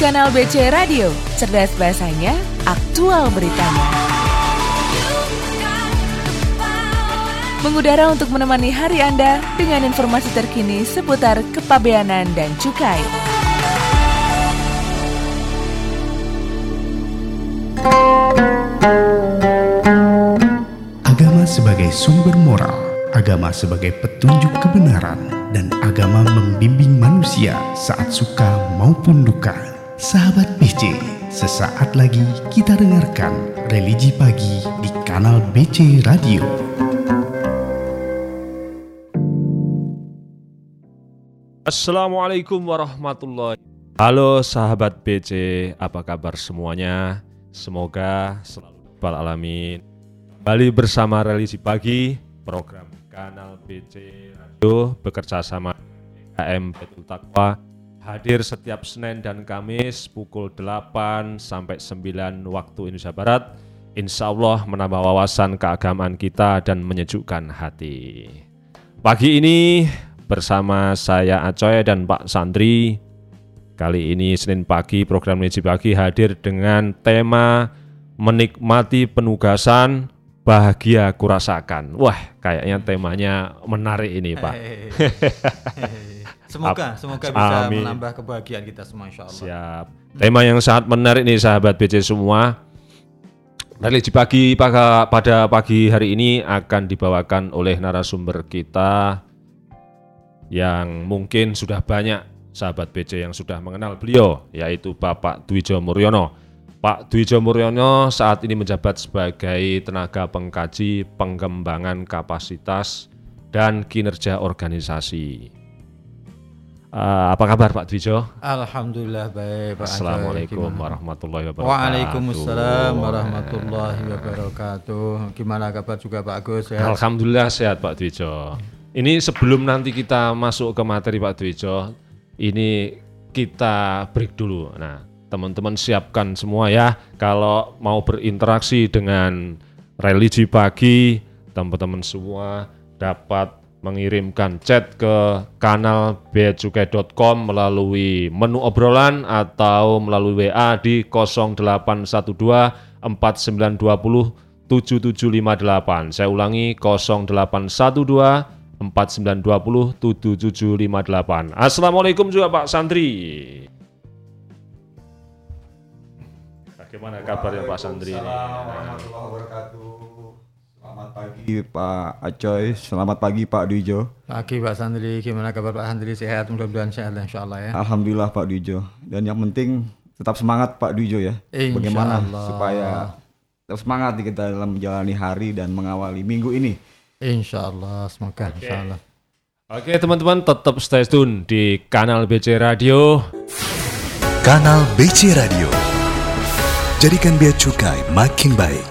kanal BC Radio. Cerdas bahasanya, aktual beritanya. Mengudara untuk menemani hari Anda dengan informasi terkini seputar kepabeanan dan cukai. Agama sebagai sumber moral, agama sebagai petunjuk kebenaran, dan agama membimbing manusia saat suka maupun duka. Sahabat BC, sesaat lagi kita dengarkan religi pagi di kanal BC Radio. Assalamualaikum warahmatullahi Halo sahabat BC, apa kabar semuanya? Semoga selalu bal alamin. Kembali bersama Religi Pagi, program kanal BC Radio bekerja sama KM Betul Takwa hadir setiap Senin dan Kamis pukul 8 sampai 9 waktu Indonesia Barat. Insya Allah menambah wawasan keagamaan kita dan menyejukkan hati. Pagi ini bersama saya Acoy dan Pak Sandri. Kali ini Senin pagi program Religi Pagi hadir dengan tema menikmati penugasan bahagia kurasakan. Wah, kayaknya temanya menarik ini, Pak. Semoga, semoga bisa Amin. menambah kebahagiaan kita semua insya Allah. Siap. Tema yang sangat menarik nih sahabat BC semua. Religi pagi pada, pada pagi hari ini akan dibawakan oleh narasumber kita yang mungkin sudah banyak sahabat BC yang sudah mengenal beliau yaitu Bapak Dwijo Muryono. Pak Dwijo Muryono saat ini menjabat sebagai tenaga pengkaji pengembangan kapasitas dan kinerja organisasi. Eh, apa kabar Pak Dwijo? Alhamdulillah baik Pak. Assalamualaikum Gimana? warahmatullahi wabarakatuh. Waalaikumsalam warahmatullahi wabarakatuh. Gimana kabar juga Pak Agus ya? Alhamdulillah sehat Pak Dwijo. Ini sebelum nanti kita masuk ke materi Pak Dwijo, ini kita break dulu. Nah, teman-teman siapkan semua ya. Kalau mau berinteraksi dengan religi pagi, teman-teman semua dapat mengirimkan chat ke kanal beacukai.com melalui menu obrolan atau melalui WA di 0812 4920 7758. Saya ulangi 0812 4920 7758. Assalamualaikum juga Pak Sandri. Bagaimana kabarnya Pak Sandri ini? warahmatullahi wabarakatuh. Selamat pagi Pak Acoy, selamat pagi Pak Duijo. Pagi Pak Sandri, gimana kabar Pak Sandri? Sehat, mudah-mudahan sehat insya Allah ya. Alhamdulillah Pak Duijo. Dan yang penting tetap semangat Pak Duijo ya. Insya Bagaimana Allah. supaya tetap semangat kita dalam menjalani hari dan mengawali minggu ini. Insya Allah, semoga insya Allah. Oke teman-teman tetap stay tune di kanal BC Radio. Kanal BC Radio. Jadikan bea cukai makin baik.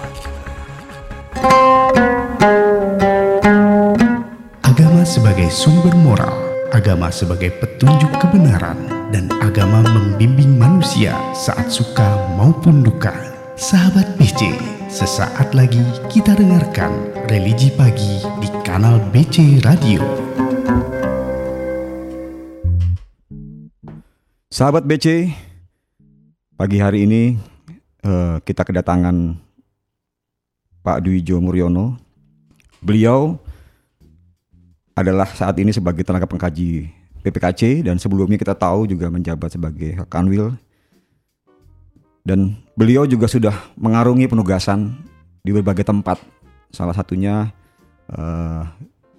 Sebagai sumber moral, agama sebagai petunjuk kebenaran, dan agama membimbing manusia saat suka maupun duka. Sahabat BC, sesaat lagi kita dengarkan religi pagi di kanal BC Radio. Sahabat BC, pagi hari ini eh, kita kedatangan Pak Duijo Muryono. Beliau adalah saat ini sebagai tenaga pengkaji PPKC dan sebelumnya kita tahu juga menjabat sebagai Kanwil. Dan beliau juga sudah mengarungi penugasan di berbagai tempat. Salah satunya eh,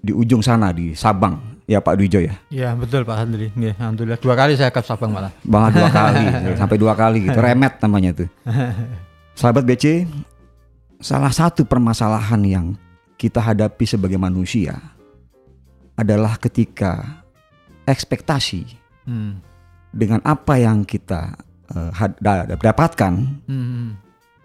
di ujung sana di Sabang, ya Pak Duijo ya. Ya betul Pak Sandri. Ya, Alhamdulillah dua kali saya ke Sabang malah. Malah dua kali, sampai dua kali gitu. Remet namanya tuh. Sahabat BC, salah satu permasalahan yang kita hadapi sebagai manusia adalah ketika ekspektasi Hmm. dengan apa yang kita eh, had- da- dapatkan Hmm.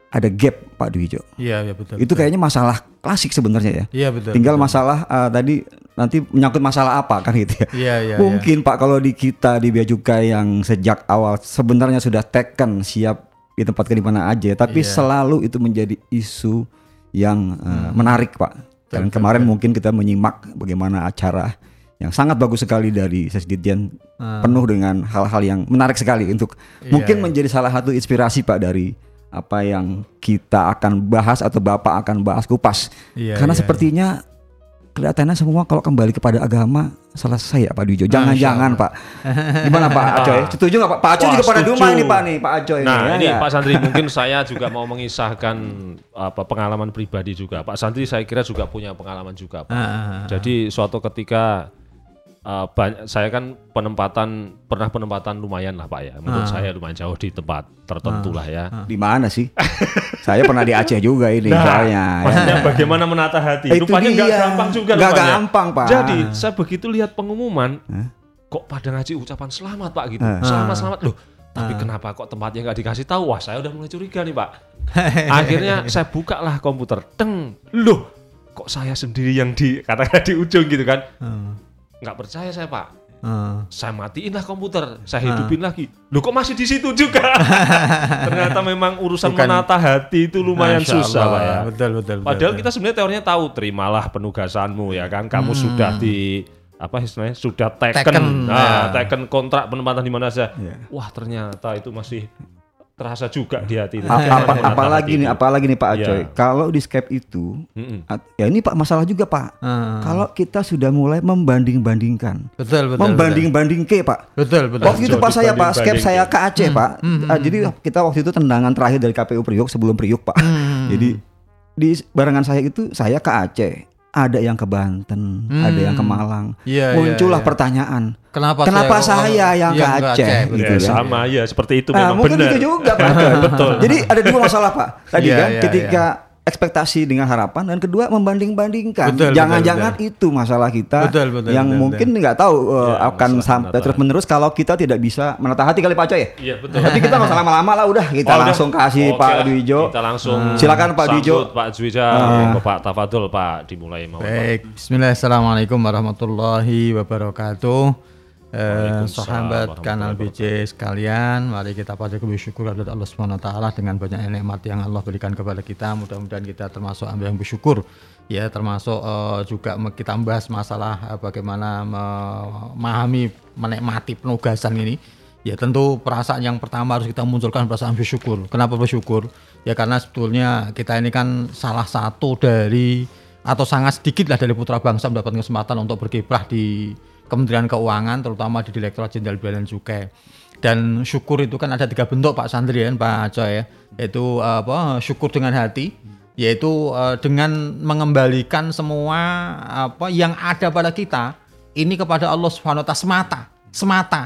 ada gap Pak Dwijo. Iya, iya betul. Itu betul. kayaknya masalah klasik sebenarnya ya. Iya betul. Tinggal betul. masalah eh, tadi nanti menyangkut masalah apa kan gitu ya. Iya, iya. Mungkin Pak kalau di kita di Bea Cukai yang sejak awal sebenarnya sudah taken siap ditempatkan di mana aja, tapi Iya. selalu itu menjadi isu yang eh, menarik Pak. Dan kemarin betul. mungkin kita menyimak bagaimana acara yang sangat bagus sekali dari sesi Ditjen Ah. penuh dengan hal-hal yang menarik sekali untuk Iya, mungkin iya. menjadi salah satu inspirasi Pak dari apa yang kita akan bahas atau Bapak akan bahas kupas. Iya, Karena iya, sepertinya kelihatannya semua kalau kembali kepada agama selesai ya Pak Dijo. Jangan-jangan. Pak. Gimana Pak Acoy? Setuju nggak Pak? Pak Acoy Wah, juga pada rumah nih Pak nih Pak Acoy. Nah ya ini nggak? Pak Santri mungkin saya juga mau mengisahkan apa pengalaman pribadi juga. Pak Santri saya kira juga punya pengalaman juga. Pak. Ah, ah, ah. Jadi suatu ketika uh, banyak, saya kan penempatan pernah penempatan lumayan lah Pak ya. Menurut Ah. saya lumayan jauh di tempat tertentu lah ya. Di mana sih? Saya pernah di Aceh juga ini Nah, soalnya. ya. Maksudnya bagaimana menata hati? Itu Rupanya nggak gampang juga Nggak rupanya. gampang, Pak. Jadi saya begitu lihat pengumuman, kok pada ngaji ucapan selamat Pak gitu. Selamat selamat loh. Tapi kenapa kok tempatnya nggak dikasih tahu? Wah saya udah mulai curiga nih Pak. Akhirnya saya buka lah komputer, teng, loh kok saya sendiri yang di katakan di ujung gitu kan? Hmm. Nggak percaya saya Pak. Hmm. Saya matiin lah komputer, saya hidupin lagi. Loh kok masih di situ juga? Ternyata memang urusan Bukan- menata hati itu lumayan Masya susah Allah. Pak ya. Betul, betul, betul. Padahal betul. kita sebenarnya teorinya tahu terimalah penugasanmu ya kan. Kamu Hmm. sudah di apa istilahnya sudah taken, Taken, nah, ya. taken kontrak penempatan di mana saja. Ya. Wah ternyata itu masih terasa juga di hati. A- apa, Menata apalagi hati nih, itu. apalagi nih Pak Iya. Acoy. Kalau di Skype itu, Mm-mm. at- ya ini Pak masalah juga Pak. Ah. Kalau kita sudah mulai membanding-bandingkan, betul, betul. membanding-banding ke Pak. Betul, betul. Waktu itu pas saya Pak Skype saya ke Aceh Hmm, Pak. Ah, jadi kita waktu itu tendangan terakhir dari KPU Priok sebelum Priok Pak. Hmm. Jadi di barengan saya itu saya ke Aceh. Ada yang ke Banten, ada yang ke Malang. Hmm. Iya, iya, Muncullah iya. pertanyaan. Kenapa, Kenapa saya, saya yang ke ke Aceh? betul. gitu Ya, ya. sama ya seperti itu Nah, memang mungkin benar. itu juga Pak. Betul. Jadi ada dua masalah Pak. Tadi Iya, kan iya, ketika ekspektasi dengan harapan dan kedua membanding-bandingkan. Jangan-jangan itu masalah kita Betul, betul, yang betul, mungkin nggak tahu uh, Ya, akan sampai terus menerus kalau kita tidak bisa menata hati kali Pak Coy ya. Iya betul. Tapi kita nggak usah lama-lama lah udah kita Oh, udah. langsung kasih Oke Pak lah, Dwi Jo. Kita langsung Silakan Pak Dwi Jo. sambut Pak Dwija, Ah. Bapak Tafadul Pak dimulai mau. Baik, Bismillah, Assalamualaikum warahmatullahi wabarakatuh. Eh, sahabat kanal BC sekalian, mari kita pada bersyukur kepada Allah Subhanahu wa taala dengan banyak nikmat yang Allah berikan kepada kita. Mudah-mudahan kita termasuk hamba yang bersyukur. Ya, termasuk eh, juga kita membahas masalah eh, bagaimana memahami menikmati penugasan ini. Ya tentu perasaan yang pertama harus kita munculkan perasaan bersyukur. Kenapa bersyukur? Ya karena sebetulnya kita ini kan salah satu dari atau sangat sedikit lah dari putra bangsa mendapat kesempatan untuk berkiprah di Kementerian Keuangan terutama di Direktorat Jenderal Bea dan Cukai. Dan syukur itu kan ada tiga bentuk Pak Sandri ya, Pak Coy ya. Yaitu eh, apa? Syukur dengan hati, yaitu eh, dengan mengembalikan semua apa yang ada pada kita ini kepada Allah Subhanahu wa taala semata, semata.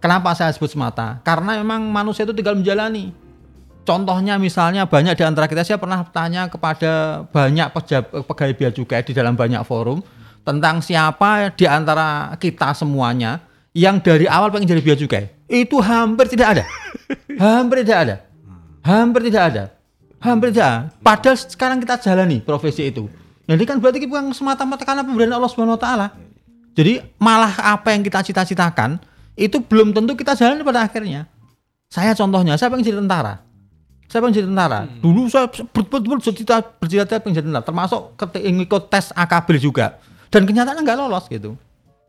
Kenapa saya sebut semata? Karena memang manusia itu tinggal menjalani. Contohnya misalnya banyak di antara kita saya pernah tanya kepada banyak pejab- pegawai bea cukai di dalam banyak forum tentang siapa di antara kita semuanya yang dari awal pengen jadi bea cukai. Itu hampir tidak ada. hampir tidak ada. Hampir tidak ada. Hampir tidak ada. Padahal sekarang kita jalani profesi itu. Jadi kan berarti bukan semata-mata karena pemberian Allah Subhanahu wa taala. Jadi malah apa yang kita cita-citakan itu belum tentu kita jalani pada akhirnya. Saya contohnya, saya pengen jadi tentara. Saya pengen jadi tentara. Dulu saya betul-betul bercita bercita pengen jadi tentara, termasuk ketika ikut tes AKB juga. Dan kenyataannya nggak lolos gitu.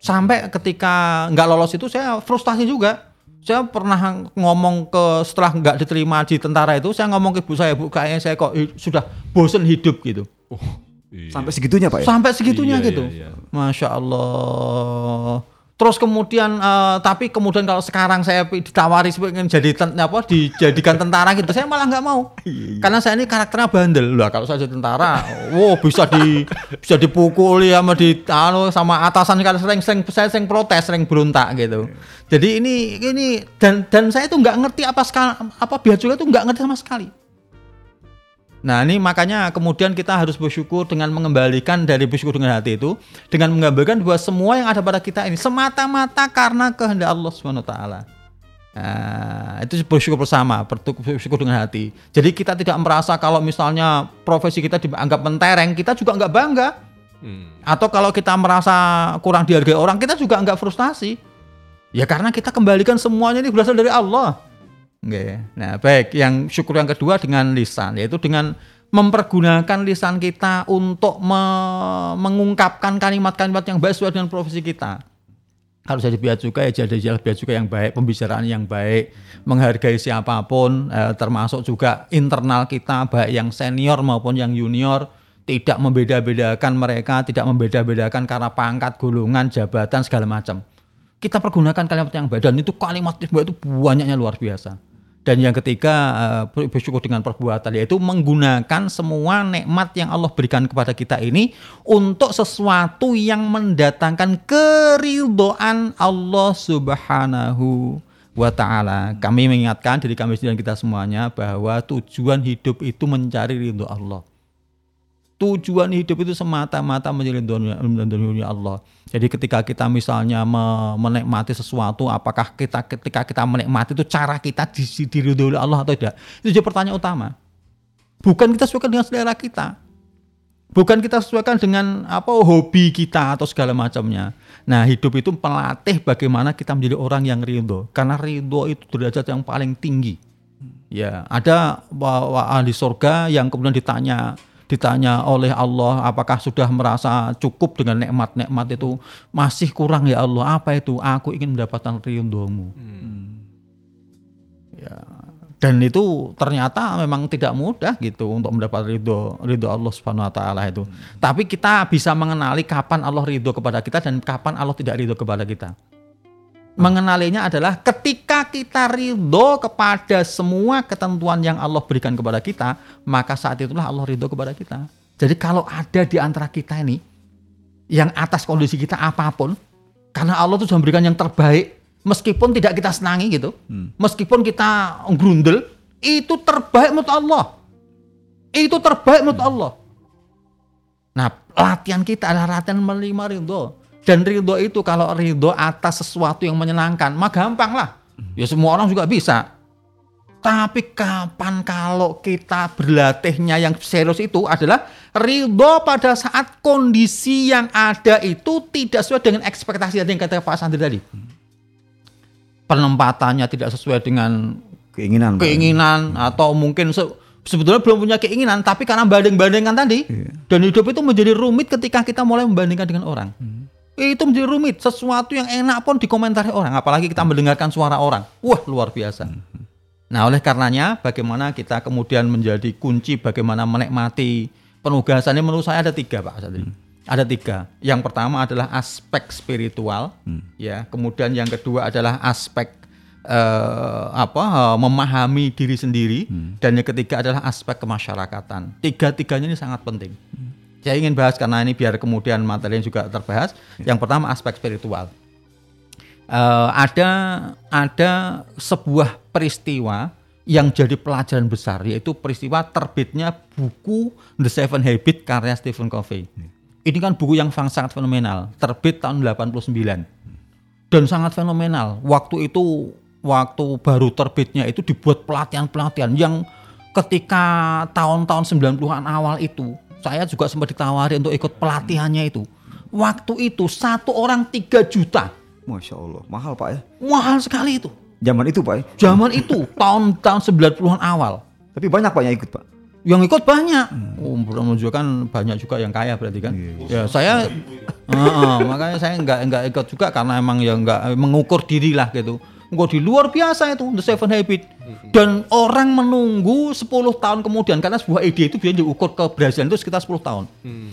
Sampai ketika nggak lolos itu saya frustasi juga. Saya pernah ngomong ke setelah nggak diterima di tentara itu, saya ngomong ke ibu saya, bu kayaknya saya kok sudah bosen hidup gitu. Sampai segitunya Pak ya. Sampai segitunya Iya, gitu. iya, iya. Masya Allah. Terus kemudian eh, tapi kemudian kalau sekarang saya ditawari pengen jadi ten- apa dijadikan tentara gitu, saya malah nggak mau. Iya, Karena saya ini karakternya bandel. Lah kalau saya jadi tentara, wow bisa di bisa dipukuli sama di anu sama atasan kan sering sering saya sering protes, sering berontak gitu. Jadi ini ini dan dan saya itu nggak ngerti apa sekali apa biaya cukai itu nggak ngerti sama sekali. Nah ini makanya kemudian kita harus bersyukur dengan mengembalikan dari bersyukur dengan hati itu dengan menggambarkan bahwa semua yang ada pada kita ini semata-mata karena kehendak Allah taala. Nah, itu bersyukur bersama, bersyukur dengan hati. Jadi kita tidak merasa kalau misalnya profesi kita dianggap mentereng, kita juga nggak bangga. Hmm. Atau kalau kita merasa kurang dihargai orang, kita juga nggak frustasi. Ya karena kita kembalikan semuanya ini berasal dari Allah. Oke. Nah, baik. Yang syukur yang kedua dengan lisan, yaitu dengan mempergunakan lisan kita untuk me- mengungkapkan kalimat-kalimat yang baik sesuai dengan profesi kita. Kalau jadi bea cukai ya jadi jadi bea cukai yang baik, pembicaraan yang baik, menghargai siapa pun, eh, termasuk juga internal kita baik yang senior maupun yang junior, tidak membeda-bedakan mereka, tidak membeda-bedakan karena pangkat, golongan, jabatan segala macam. Kita pergunakan kalimat yang baik dan itu kalimat yang baik itu banyaknya luar biasa. Dan yang ketiga eh, bersyukur dengan perbuatan yaitu menggunakan semua nikmat yang Allah berikan kepada kita ini untuk sesuatu yang mendatangkan keridhaan Allah Subhanahu wa taala. Kami mengingatkan diri kami sendiri dan kita semuanya bahwa tujuan hidup itu mencari ridho Allah. Tujuan hidup itu semata-mata mencari ridho Allah. Jadi ketika kita misalnya me- menikmati sesuatu, apakah kita ketika kita menikmati itu cara kita di- diridhoi oleh Allah atau tidak? Itu jadi pertanyaan utama. Bukan kita sesuaikan dengan selera kita. Bukan kita sesuaikan dengan apa hobi kita atau segala macamnya. Nah, hidup itu pelatih bagaimana kita menjadi orang yang ridho. Karena ridho itu derajat yang paling tinggi. Ya, ada ahli surga yang kemudian ditanya ditanya oleh Allah apakah sudah merasa cukup dengan nikmat-nikmat itu? Masih kurang ya Allah. Apa itu? Aku ingin mendapatkan ridhomu ya. Dan itu ternyata memang tidak mudah gitu untuk mendapat ridho ridho Allah Subhanahu Wa Taala itu. Tapi kita bisa mengenali kapan Allah ridho kepada kita dan kapan Allah tidak ridho kepada kita mengenalinya adalah ketika kita ridho kepada semua ketentuan yang Allah berikan kepada kita, maka saat itulah Allah ridho kepada kita. Jadi kalau ada di antara kita ini yang atas kondisi kita apa pun, karena Allah tuh sudah memberikan yang terbaik, meskipun tidak kita senangi gitu, meskipun kita grundel, itu terbaik menurut Allah. Itu terbaik menurut Allah. Nah, latihan kita adalah latihan menerima ridho. Dan ridho itu kalau ridho atas sesuatu yang menyenangkan, mah gampang lah. Ya semua orang juga bisa. Tapi kapan kalau kita berlatihnya yang serius itu adalah ridho pada saat kondisi yang ada itu tidak sesuai dengan ekspektasi tadi yang kata Pak Sandri tadi. Penempatannya tidak sesuai dengan Keinginan. Pak. keinginan atau mungkin se- sebetulnya belum punya keinginan tapi karena banding-bandingkan tadi dan hidup itu menjadi rumit ketika kita mulai membandingkan dengan orang itu menjadi rumit. Sesuatu yang enak pun dikomentari orang. Apalagi kita mendengarkan suara orang. Wah luar biasa. Nah oleh karenanya bagaimana kita kemudian menjadi kunci bagaimana menikmati penugasannya menurut saya ada tiga pak Sadri ada tiga. Yang pertama adalah aspek spiritual ya. Kemudian yang kedua adalah aspek eh, apa eh, memahami diri sendiri. Dan yang ketiga adalah aspek kemasyarakatan. Tiga-tiganya ini sangat penting. Saya ingin bahas karena ini biar kemudian materinya juga terbahas. Yang pertama aspek spiritual. Eh, ada ada sebuah peristiwa yang jadi pelajaran besar yaitu peristiwa terbitnya buku The Seven Habits karya Stephen Covey. Ini kan buku yang sangat fenomenal, terbit tahun 89 dan sangat fenomenal. Waktu itu waktu baru terbitnya itu dibuat pelatihan-pelatihan yang ketika tahun-tahun 90-an awal itu saya juga sempat ditawari untuk ikut pelatihannya itu. Waktu itu satu orang 3 juta. Masya Allah, mahal Pak ya. Mahal sekali itu. Zaman itu Pak ya. Zaman itu tahun-tahun 90-an awal. Tapi banyak Pak yang ikut Pak. Yang ikut banyak. Oh, menunjukkan banyak juga yang kaya berarti kan. Ya saya Heeh, makanya saya nggak nggak ikut juga karena emang ya nggak mengukur diri lah gitu. Enggak di luar biasa itu The Seven Habit. Dan orang menunggu 10 tahun kemudian karena sebuah ide itu biasanya diukur keberhasilan itu sekitar 10 tahun.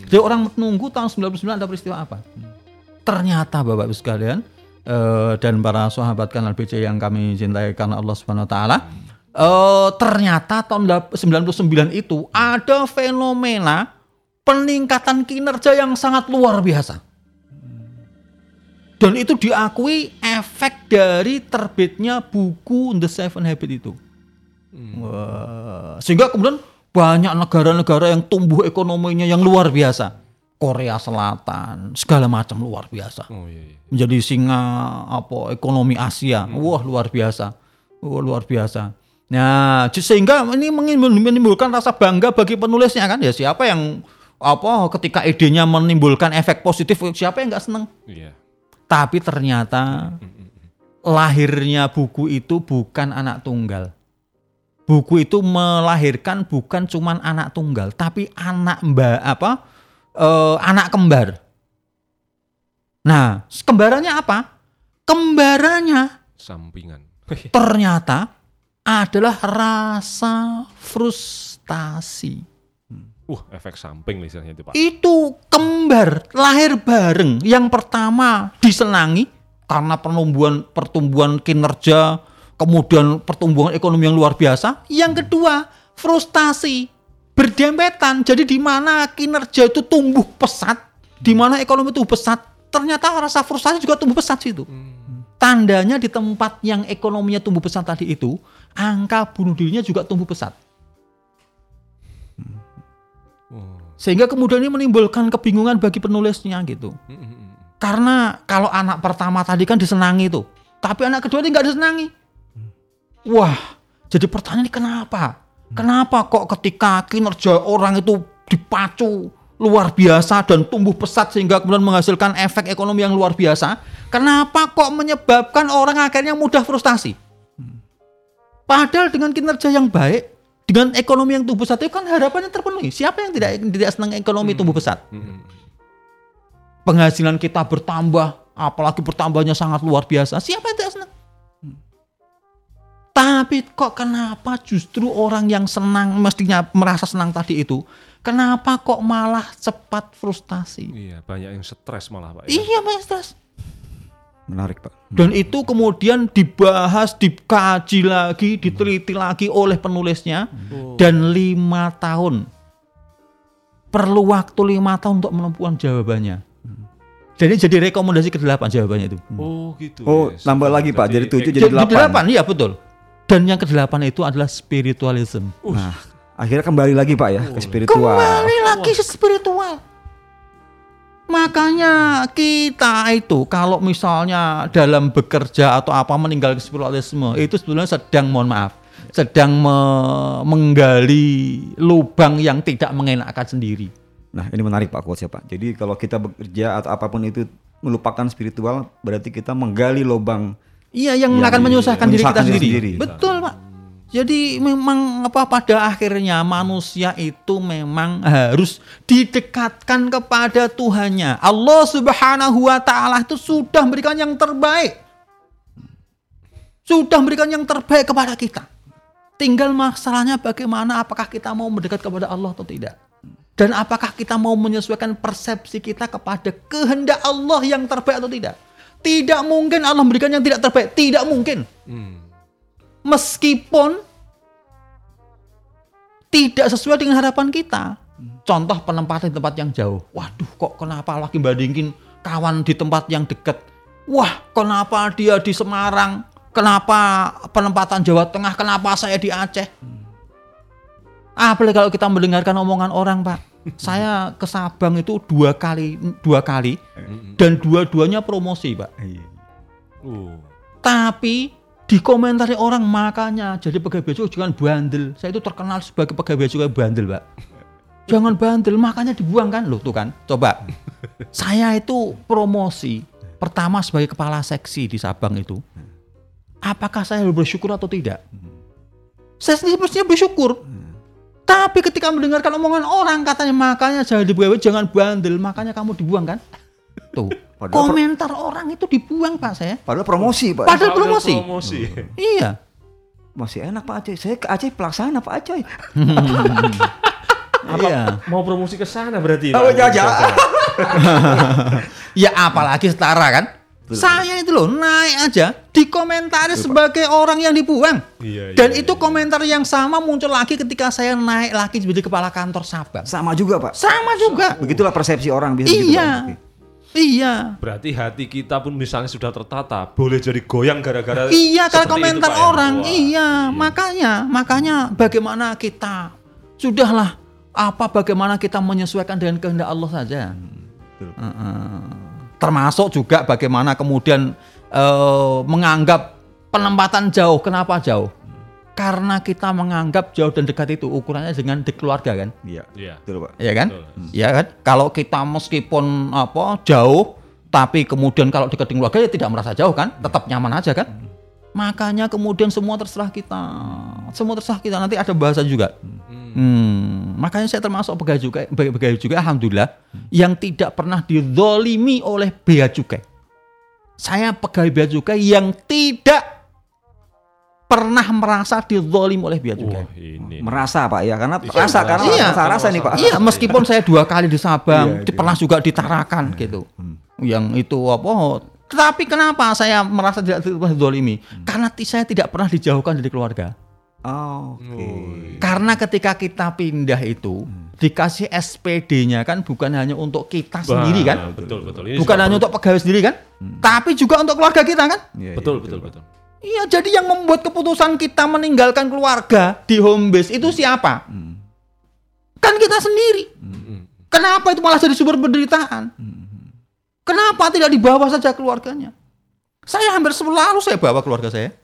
Jadi orang menunggu tahun 99 ada peristiwa apa? Ternyata Bapak Ibu sekalian eh, dan para sahabat kanal BC yang kami cintai karena Allah Subhanahu wa taala eh, ternyata tahun dap- 99 itu ada fenomena peningkatan kinerja yang sangat luar biasa. Dan itu diakui efek dari terbitnya buku The Seven Habits itu. Wah, sehingga kemudian banyak negara-negara yang tumbuh ekonominya yang luar biasa. Korea Selatan, segala macam luar biasa. Oh iya, iya. Menjadi singa apa ekonomi Asia. Wah, luar biasa. Wah, luar biasa. Nah, sehingga ini menimbulkan rasa bangga bagi penulisnya kan ya siapa yang apa ketika idenya menimbulkan efek positif siapa yang nggak seneng Iya. Tapi ternyata lahirnya buku itu bukan anak tunggal. Buku itu melahirkan bukan cuman anak tunggal, tapi anak mbak apa? eh, anak kembar. Nah, kembarannya apa? Kembarannya Sampingan. ternyata adalah rasa frustasi. Uh, efek samping misalnya itu Pak. Itu kembar lahir bareng. Yang pertama disenangi karena pertumbuhan pertumbuhan kinerja, kemudian pertumbuhan ekonomi yang luar biasa. Yang kedua, frustasi berdempetan. Jadi di mana kinerja itu tumbuh pesat, di mana ekonomi tumbuh pesat, ternyata rasa frustasi juga tumbuh pesat situ. Tandanya di tempat yang ekonominya tumbuh pesat tadi itu, angka bunuh dirinya juga tumbuh pesat. Sehingga kemudian ini menimbulkan kebingungan bagi penulisnya gitu. Mm, mm, mm. Karena kalau anak pertama tadi kan disenangi tuh, tapi anak kedua ini nggak disenangi. Wah, jadi pertanyaan ini kenapa? Kenapa kok ketika kinerja orang itu dipacu luar biasa dan tumbuh pesat sehingga kemudian menghasilkan efek ekonomi yang luar biasa, kenapa kok menyebabkan orang akhirnya mudah frustasi? Padahal dengan kinerja yang baik, dengan ekonomi yang tumbuh pesat itu kan harapannya terpenuhi. Siapa yang tidak tidak senang ekonomi tumbuh pesat? Mm, mm. penghasilan kita bertambah, apalagi bertambahnya sangat luar biasa. Siapa yang tidak senang? Tapi kok kenapa justru orang yang senang mestinya merasa senang tadi itu, kenapa kok malah cepat frustasi? Iya, banyak yang stres malah Pak. ya. Iya, Mas Stres. Menarik Pak. Dan itu kemudian dibahas, dikaji lagi, diteliti lagi oleh penulisnya dan lima tahun. Perlu waktu lima tahun untuk menemukan jawabannya. Jadi jadi rekomendasi ke delapan jawabannya itu. Oh, gitu. Oh, ya. nambah lagi Pak. Jadi tujuh jadi Jadi delapan. delapan, iya betul. Dan yang kedelapan itu adalah spiritualism. Nah, akhirnya kembali lagi Pak ya ke spiritual. Kembali lagi ke spiritual. Makanya kita itu kalau misalnya dalam bekerja atau apa meninggal spiritualisme itu sebenarnya sedang mohon maaf sedang me- menggali lubang yang tidak mengenakkan sendiri. Nah, ini menarik Pak quotes ya Pak. Jadi kalau kita bekerja atau apa pun itu melupakan spiritual, berarti kita menggali lubang Iya yang Yang akan menyusahkan diri kita menyusahkan diri sendiri. sendiri. Betul Pak. Jadi memang apa pada akhirnya manusia itu memang harus didekatkan kepada Tuhannya. Allah Subhanahu wa taala itu sudah memberikan yang terbaik. Sudah memberikan yang terbaik kepada kita. Tinggal masalahnya bagaimana apakah kita mau mendekat kepada Allah atau tidak. Dan apakah kita mau menyesuaikan persepsi kita kepada kehendak Allah yang terbaik atau tidak. Tidak mungkin Allah memberikan yang tidak terbaik. Tidak mungkin Hmm. Meskipun tidak sesuai dengan harapan kita. Contoh penempatan di tempat yang jauh. Waduh, kok kenapa lagi bandingin kawan di tempat yang dekat? Wah, kenapa dia di Semarang? Kenapa penempatan Jawa Tengah? Kenapa saya di Aceh? Apalagi kalau kita mendengarkan omongan orang, Pak. Saya ke Sabang itu dua kali, dua kali, dan dua-duanya promosi, Pak. Uh. Tapi dikomentari orang makanya jadi pegawai bea jangan bandel. Saya itu terkenal sebagai pegawai cukai bandel, Pak. Jangan bandel, makanya dibuang kan loh tuh kan. Coba. Saya itu promosi pertama sebagai kepala seksi di Sabang itu. Apakah saya harus bersyukur atau tidak? Saya sendiri mestinya bersyukur. Tapi ketika mendengarkan omongan orang katanya makanya jangan dibuang, jangan bandel, makanya kamu dibuang kan? Tuh. Padahal pro- komentar orang itu dibuang Pak saya. Padahal promosi Pak. Padahal promosi. promosi. Iya. Masih enak Pak Aceh. Saya ke Aceh pelaksana Pak Aceh. Iya. Mau promosi ke sana berarti. Oh, Pak? jangan, jangan. Ya apalagi setara kan? Saya itu loh naik aja dikomentari sebagai orang yang dibuang. Iya, iya, Dan iya, itu komentar yang sama muncul lagi ketika saya naik lagi jadi kepala kantor Sabang. Sama juga Pak. Sama juga. Begitulah persepsi orang bisa begitu, Pak. Iya. Oke. Iya. Berarti hati kita pun misalnya sudah tertata, boleh jadi goyang gara-gara Iya itu, komentar ya? orang. Wah. Iya, makanya makanya bagaimana kita sudahlah apa bagaimana kita menyesuaikan dengan kehendak Allah saja. betul. Heeh. Termasuk juga bagaimana kemudian eh, menganggap penempatan jauh. Kenapa jauh? Karena kita menganggap jauh dan dekat itu ukurannya dengan di keluarga kan, Iya. Iya. Betul Pak. ya kan? Betul. Ya kan? Kalau kita meskipun apa jauh, tapi kemudian kalau dekat dengan keluarga ya tidak merasa jauh kan, tetap nyaman aja kan? Makanya kemudian semua terserah kita. Semua terserah kita. Nanti ada bahasa juga. Hmm, makanya saya termasuk pegawai cukai, pegawai cukai alhamdulillah yang tidak pernah didolimi oleh bea cukai. Saya pegawai bea cukai yang tidak pernah merasa dizolim oleh bea cukai. Wah, ini. Merasa Pak ya, karena Iya, rasa karena iya. rasa rasa nih Pak. Iya, meskipun saya dua kali di Sabang, Iya, iya. pernah juga di Tarakan gitu. Yang itu apa? Tetapi kenapa saya merasa tidak dizolimi? Karena ti- saya tidak pernah dijauhkan dari keluarga. Oh, Oke. Karena ketika kita pindah itu dikasih SPD-nya kan bukan hanya untuk kita sendiri kan? Bah, Betul, betul. Ini Bukan hanya perlu- untuk pegawai sendiri kan? Tapi juga untuk keluarga kita kan? Iya, Betul, iya, betul, betul. Iya, jadi yang membuat keputusan kita meninggalkan keluarga di home base itu siapa? Kan kita sendiri. Kenapa itu malah jadi sumber penderitaan? Kenapa tidak dibawa saja keluarganya? Saya hampir selalu saya bawa keluarga saya.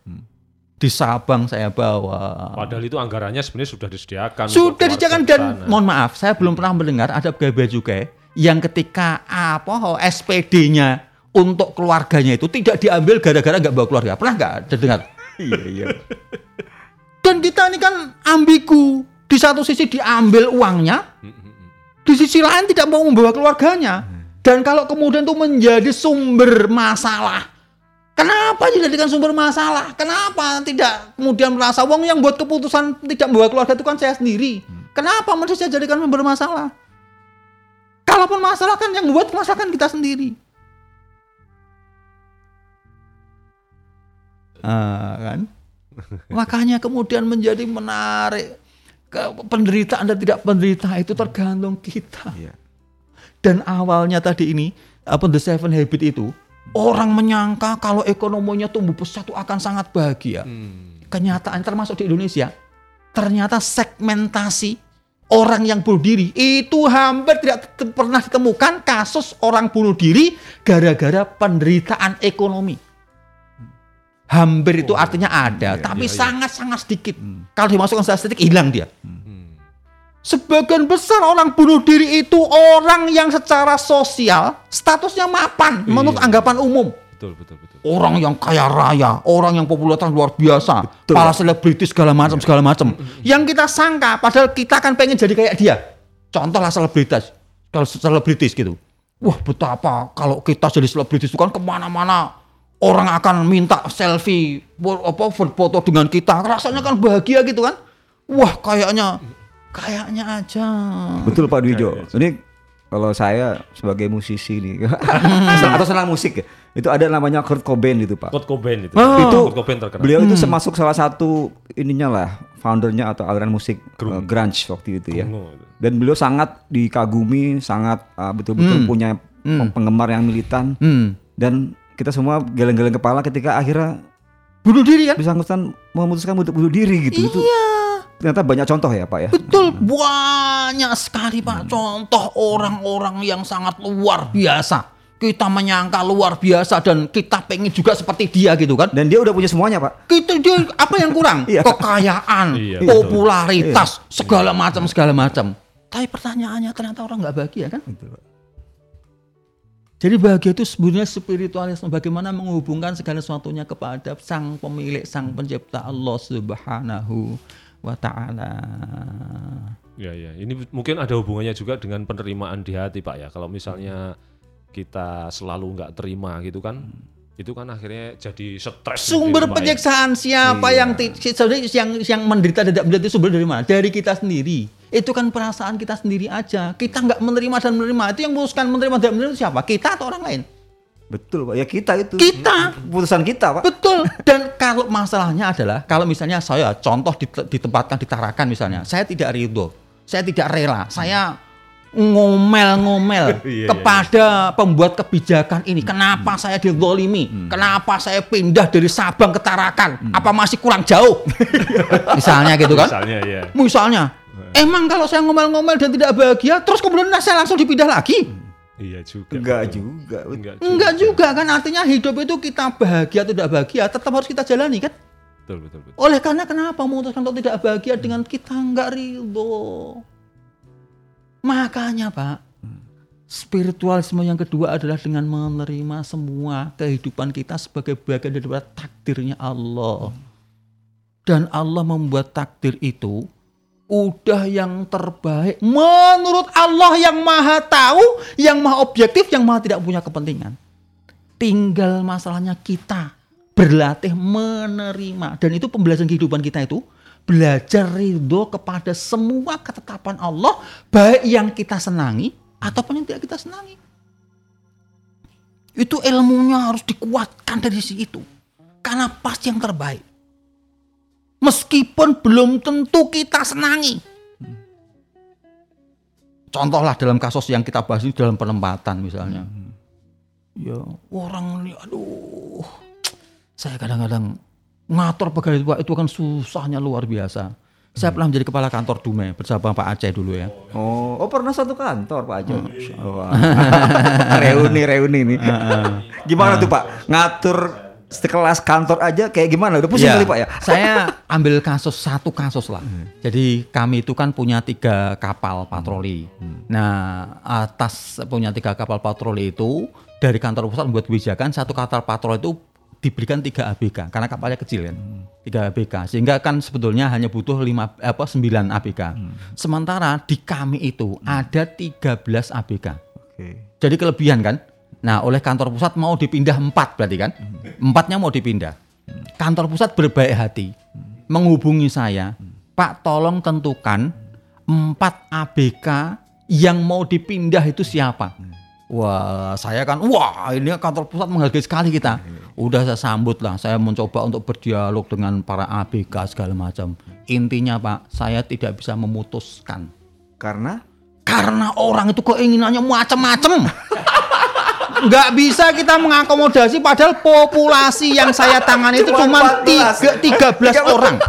Di Sabang saya bawa. Padahal itu anggarannya sebenarnya sudah disediakan. Sudah disediakan di dan sana. mohon maaf, saya belum pernah mendengar ada pegawai bea cukai yang ketika apa oh, SPD-nya untuk keluarganya itu tidak diambil gara-gara nggak bawa keluarga. Pernah nggak dengar? Iya, iya. Dan kita ini kan ambigu. Di satu sisi diambil uangnya, di sisi lain tidak mau membawa keluarganya. Dan kalau kemudian itu menjadi sumber masalah, kenapa dijadikan sumber masalah? Kenapa tidak kemudian merasa wong yang buat keputusan tidak membawa keluarga itu kan saya sendiri. Kenapa mesti saya jadikan sumber masalah? Kalaupun masalah kan yang membuat masalah kan kita sendiri. Ah, kan? Makanya kemudian menjadi menarik. Ke- Penderitaan dan tidak penderitaan itu tergantung kita. Iya. Dan awalnya tadi ini, apa The Seven Habit itu, orang menyangka kalau ekonominya tumbuh pesat itu akan sangat bahagia. Kenyataan termasuk di Indonesia, ternyata segmentasi orang yang bunuh diri itu hampir tidak pernah ditemukan kasus orang bunuh diri gara-gara penderitaan ekonomi. Hampir itu artinya ada, tapi sangat-sangat sedikit. Kalau dimasukkan statistik hilang dia. Sebagian besar orang bunuh diri itu orang yang secara sosial statusnya mapan menurut Iya. anggapan umum. Betul, betul, betul. Orang yang kaya raya, orang yang popularitas luar biasa, para selebriti segala macam segala macam. Yang kita sangka padahal kita kan pengen jadi kayak dia. Contohlah selebritas, kalau selebritis gitu. Wah betapa kalau kita jadi selebritis itu kan ke mana-mana orang akan minta selfie, apa foto dengan kita. Rasanya kan bahagia gitu kan. Wah kayaknya, kayaknya aja. Betul Pak Dwijo. Ini kalau saya sebagai musisi nih atau senang musik ya, itu ada namanya Kurt Cobain itu Pak. Kurt Cobain itu. Itu Kurt Cobain terkenal. Beliau itu termasuk salah satu ininya lah, foundernya atau aliran musik Grunge. uh, grunge waktu itu ya. Dan beliau sangat dikagumi, sangat uh, betul-betul punya peng- penggemar yang militan Hmm. dan kita semua geleng-geleng kepala ketika akhirnya Bunuh diri kan? bersangkutan memutuskan untuk bunuh diri gitu. Itu Iya. ternyata banyak contoh ya Pak ya. Betul, banyak sekali Pak contoh orang-orang yang sangat luar biasa. Kita menyangka luar biasa dan kita pengen juga seperti dia gitu kan. Dan dia udah punya semuanya Pak. Kita dia apa yang kurang? Iya. Kekayaan, Iya, betul. popularitas, segala macam segala macam. Tapi pertanyaannya ternyata orang nggak bahagia kan? Jadi bahagia itu sebenarnya spiritualisme bagaimana menghubungkan segala sesuatunya kepada sang pemilik, sang pencipta Allah Subhanahu wa taala. Ya, ya. Ini mungkin ada hubungannya juga dengan penerimaan di hati, Pak ya. Kalau misalnya kita selalu nggak terima gitu kan, itu kan akhirnya jadi stres. Sumber ya. penyiksaan siapa yang si- sebenarnya yang yang menderita tidak menderita itu sumber dari mana? Dari kita sendiri. Itu kan perasaan kita sendiri aja. Kita nggak menerima dan menerima. Itu yang memutuskan menerima dan menerima itu siapa? Kita atau orang lain? Betul Pak. Ya kita itu. Kita. Keputusan kita Pak. Betul. Dan kalau masalahnya adalah kalau misalnya saya contoh dit- ditempatkan ditarakan misalnya, saya tidak ridho, saya tidak rela, saya ngomel-ngomel Iya, iya, kepada pembuat kebijakan ini. Kenapa saya dizolimi? Kenapa saya pindah dari Sabang ke Tarakan? Apa masih kurang jauh? misalnya gitu kan? Misalnya ya. Misalnya, emang kalau saya ngomel-ngomel dan tidak bahagia, terus kemudian saya langsung dipindah lagi? Iya juga. Enggak betul. juga. Enggak juga. Enggak juga kan artinya hidup itu kita bahagia atau tidak bahagia tetap harus kita jalani kan? Betul, betul, betul. Oleh karena kenapa memutuskan untuk tidak bahagia dengan kita enggak ridho. Makanya Pak, Spiritualisme yang kedua adalah dengan menerima semua kehidupan kita sebagai bagian daripada takdirnya Allah. Dan Allah membuat takdir itu udah yang terbaik menurut Allah yang maha tahu, yang maha objektif, yang maha tidak punya kepentingan. Tinggal masalahnya kita berlatih menerima dan itu pembelajaran kehidupan kita itu belajar ridho kepada semua ketetapan Allah baik yang kita senangi ataupun yang tidak kita senangi. Itu ilmunya harus dikuatkan dari sisi itu. Karena pasti yang terbaik. Meskipun belum tentu kita senangi. Contohlah dalam kasus yang kita bahas ini dalam penempatan misalnya. Ya orang ini aduh. Saya kadang-kadang ngatur pegawai itu, itu kan susahnya luar biasa. Saya pernah menjadi kepala kantor Dume bersama Pak Aceh dulu ya. Oh, oh pernah satu kantor Pak Ajo. Oh, wah. reuni reuni nih. gimana tuh Pak? Ngatur sekelas kantor aja kayak gimana? Udah pusing Ya, kali Pak ya? Saya ambil kasus satu kasus lah. Jadi kami itu kan punya tiga kapal patroli. Nah atas punya tiga kapal patroli itu dari kantor pusat membuat kebijakan satu kapal patroli itu diberikan tiga ABK karena kapalnya kecil kan tiga ABK sehingga kan sebetulnya hanya butuh lima apa sembilan ABK sementara di kami itu ada 13 ABK Oke. jadi kelebihan kan. Nah, oleh kantor pusat mau dipindah empat berarti kan? Empatnya mau dipindah. Kantor pusat berbaik hati menghubungi saya, Pak tolong tentukan empat ABK yang mau dipindah itu siapa? Wah, saya kan, wah ini kantor pusat menghargai sekali kita. Udah saya sambut lah, saya mencoba untuk berdialog dengan para ABK segala macam. Intinya Pak, saya tidak bisa memutuskan Karena karena orang itu keinginannya macam-macam. Nggak bisa kita mengakomodasi padahal populasi yang saya tangani itu cuma Cuma 14. tiga 13 orang.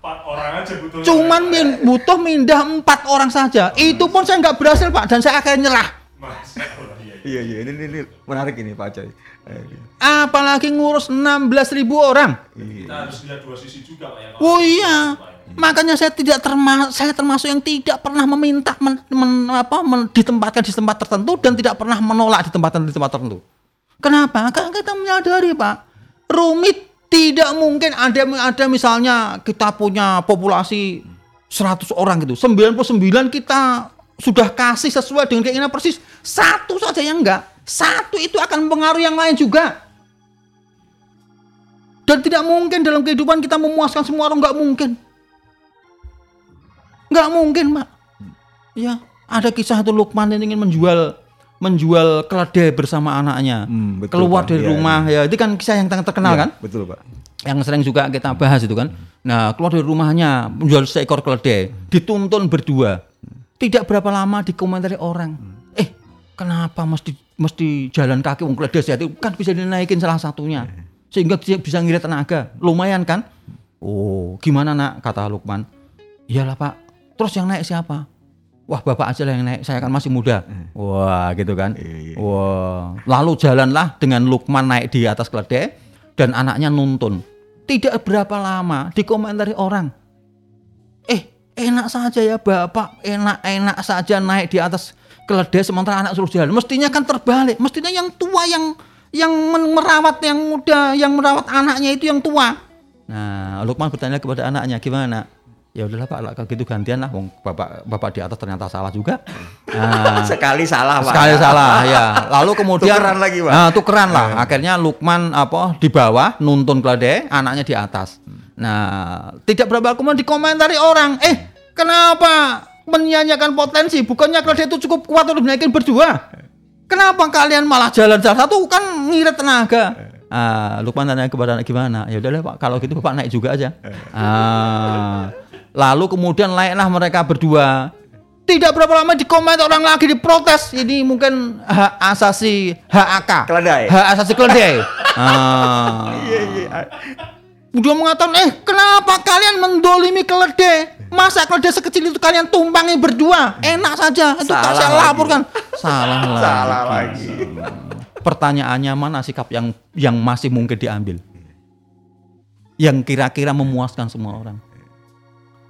Orang aja butuh. Cuman min- butuh mindah empat orang saja. Itu pun saya nggak berhasil Pak dan saya akhirnya nyerah. iya iya ini, ini, ini menarik ini Pak Ajo. Eh, Apalagi ngurus 16.000 ribu orang. Kita harus lihat dua sisi juga Pak ya. Oh iya. Makanya saya tidak termasuk saya termasuk yang tidak pernah meminta men, men- apa, men- ditempatkan di tempat tertentu dan tidak pernah menolak di tempat di tempat tertentu. Kenapa? Karena kita menyadari Pak, rumit tidak mungkin ada ada misalnya kita punya populasi 100 orang gitu, 99 kita sudah kasih sesuai dengan keinginan persis, satu saja yang enggak. Satu itu akan mempengaruhi yang lain juga. Dan tidak mungkin dalam kehidupan kita memuaskan semua orang nggak mungkin. Nggak mungkin, Pak. Ya, ada kisah itu Lukman yang ingin menjual menjual keledai bersama anaknya. Hmm, betul, Keluar Pak. dari Iya, rumah ya. Itu kan kisah yang ter- terkenal iya, kan? Betul Pak. Yang sering juga kita bahas itu kan. Nah, keluar dari rumahnya menjual seekor keledai, dituntun berdua. Tidak berapa lama dikomentari orang. Kenapa mesti mesti jalan kaki wong sehat itu kan bisa dinaikin salah satunya. Sehingga dia bisa ngirit tenaga. Lumayan kan? Oh, gimana nak kata Lukman? Iyalah Pak. Terus yang naik siapa? Wah bapak aja lah yang naik, saya kan masih muda. Wah gitu kan. Wah. Lalu jalanlah dengan Lukman naik di atas keledai dan anaknya nuntun. Tidak berapa lama dikomentari orang. Eh enak saja ya bapak, enak-enak saja naik di atas keledai sementara anak suruh jalan. Mestinya kan terbalik. Mestinya yang tua yang yang merawat yang muda, yang merawat anaknya itu yang tua. Nah, Lukman bertanya kepada anaknya, gimana? Ya udahlah Pak, kalau gitu gantian lah. Wong bapak bapak di atas ternyata salah juga. Nah, Sekali salah Pak. sekali salah ya. Lalu kemudian Tukeran lagi, Pak. Nah, tukeran lah. Akhirnya Lukman apa di bawah nuntun keledai, anaknya di atas. Nah, tidak berapa kemudian dikomentari orang, "Eh, kenapa menyanyiakan potensi? Bukannya keledai itu cukup kuat untuk dinaikin berdua? Kenapa kalian malah jalan salah satu kan ngirit tenaga?" Ah, Lukman tanya kepada anak gimana? Ya udahlah Pak, kalau gitu Bapak naik juga aja. Ah, lalu kemudian naiklah mereka berdua. Tidak berapa lama di komen orang lagi diprotes. Ini mungkin hak asasi HAK. Keledai. Hak asasi keledai. ah. Udah mengatakan, eh kenapa kalian mendolimi keledai? Masa keledai sekecil itu kalian tumpangi berdua? Enak saja. Itu tak Salah saya laporkan. Salah lagi. Salah lagi. Pertanyaannya mana sikap yang yang masih mungkin diambil? Yang kira-kira memuaskan semua orang?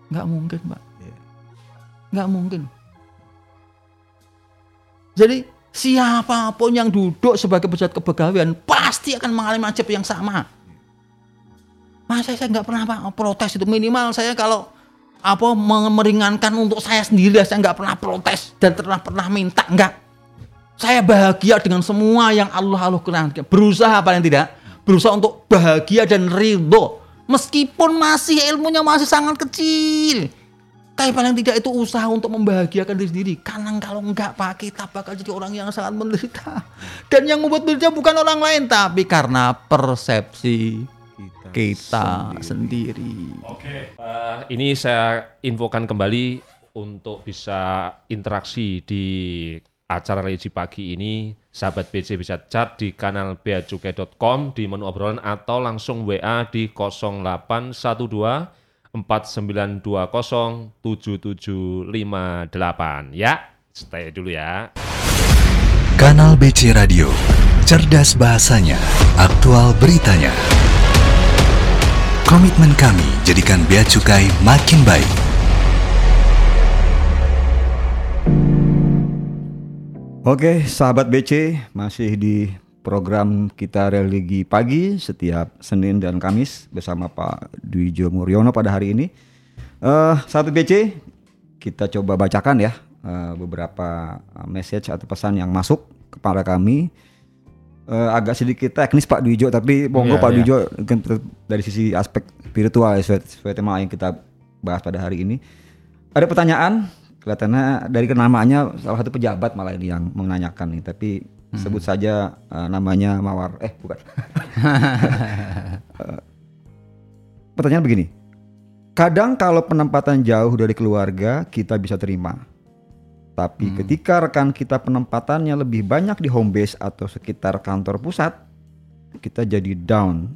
Nggak mungkin, Pak. Nggak mungkin. Jadi Siapa pun yang duduk sebagai pejabat kepegawaian pasti akan mengalami nasib yang sama. Masa saya nggak pernah Pak, protes itu minimal saya kalau apa meringankan untuk saya sendiri saya nggak pernah protes dan pernah pernah minta nggak. Saya bahagia dengan semua yang Allah kehendaki. Berusaha paling tidak berusaha untuk bahagia dan ridho meskipun masih ilmunya masih sangat kecil. Tapi paling tidak itu usaha untuk membahagiakan diri sendiri. Karena kalau enggak Pak, kita bakal jadi orang yang sangat menderita. Dan yang membuat menderita bukan orang lain, tapi karena persepsi kita, sendiri. Oke. Eh, ini saya infokan kembali untuk bisa interaksi di acara religi pagi ini. Sahabat BC bisa chat di kanal beacukai.com di menu obrolan atau langsung WA di 0812 4920 7758 ya. Stay dulu ya. Kanal BC Radio, cerdas bahasanya, aktual beritanya. Komitmen kami jadikan Bea Cukai makin baik. Oke, sahabat BC, masih di program kita religi pagi setiap Senin dan Kamis bersama Pak Dwijo Muryono pada hari ini. Eh, sahabat BC, kita coba bacakan ya eh, beberapa message atau pesan yang masuk kepada kami. Eh, agak sedikit teknis Pak Dwijo, tapi monggo Iya, Pak iya. Dwijo mungkin dari sisi aspek spiritual sesuai, sesuai tema yang kita bahas pada hari ini. Ada pertanyaan, kelihatannya dari namanya salah satu pejabat malah ini yang menanyakan nih, tapi sebut saja eh, namanya Mawar. Eh, bukan. Eh, pertanyaan begini. Kadang kalau penempatan jauh dari keluarga kita bisa terima. Tapi ketika rekan kita penempatannya lebih banyak di home base atau sekitar kantor pusat, kita jadi down.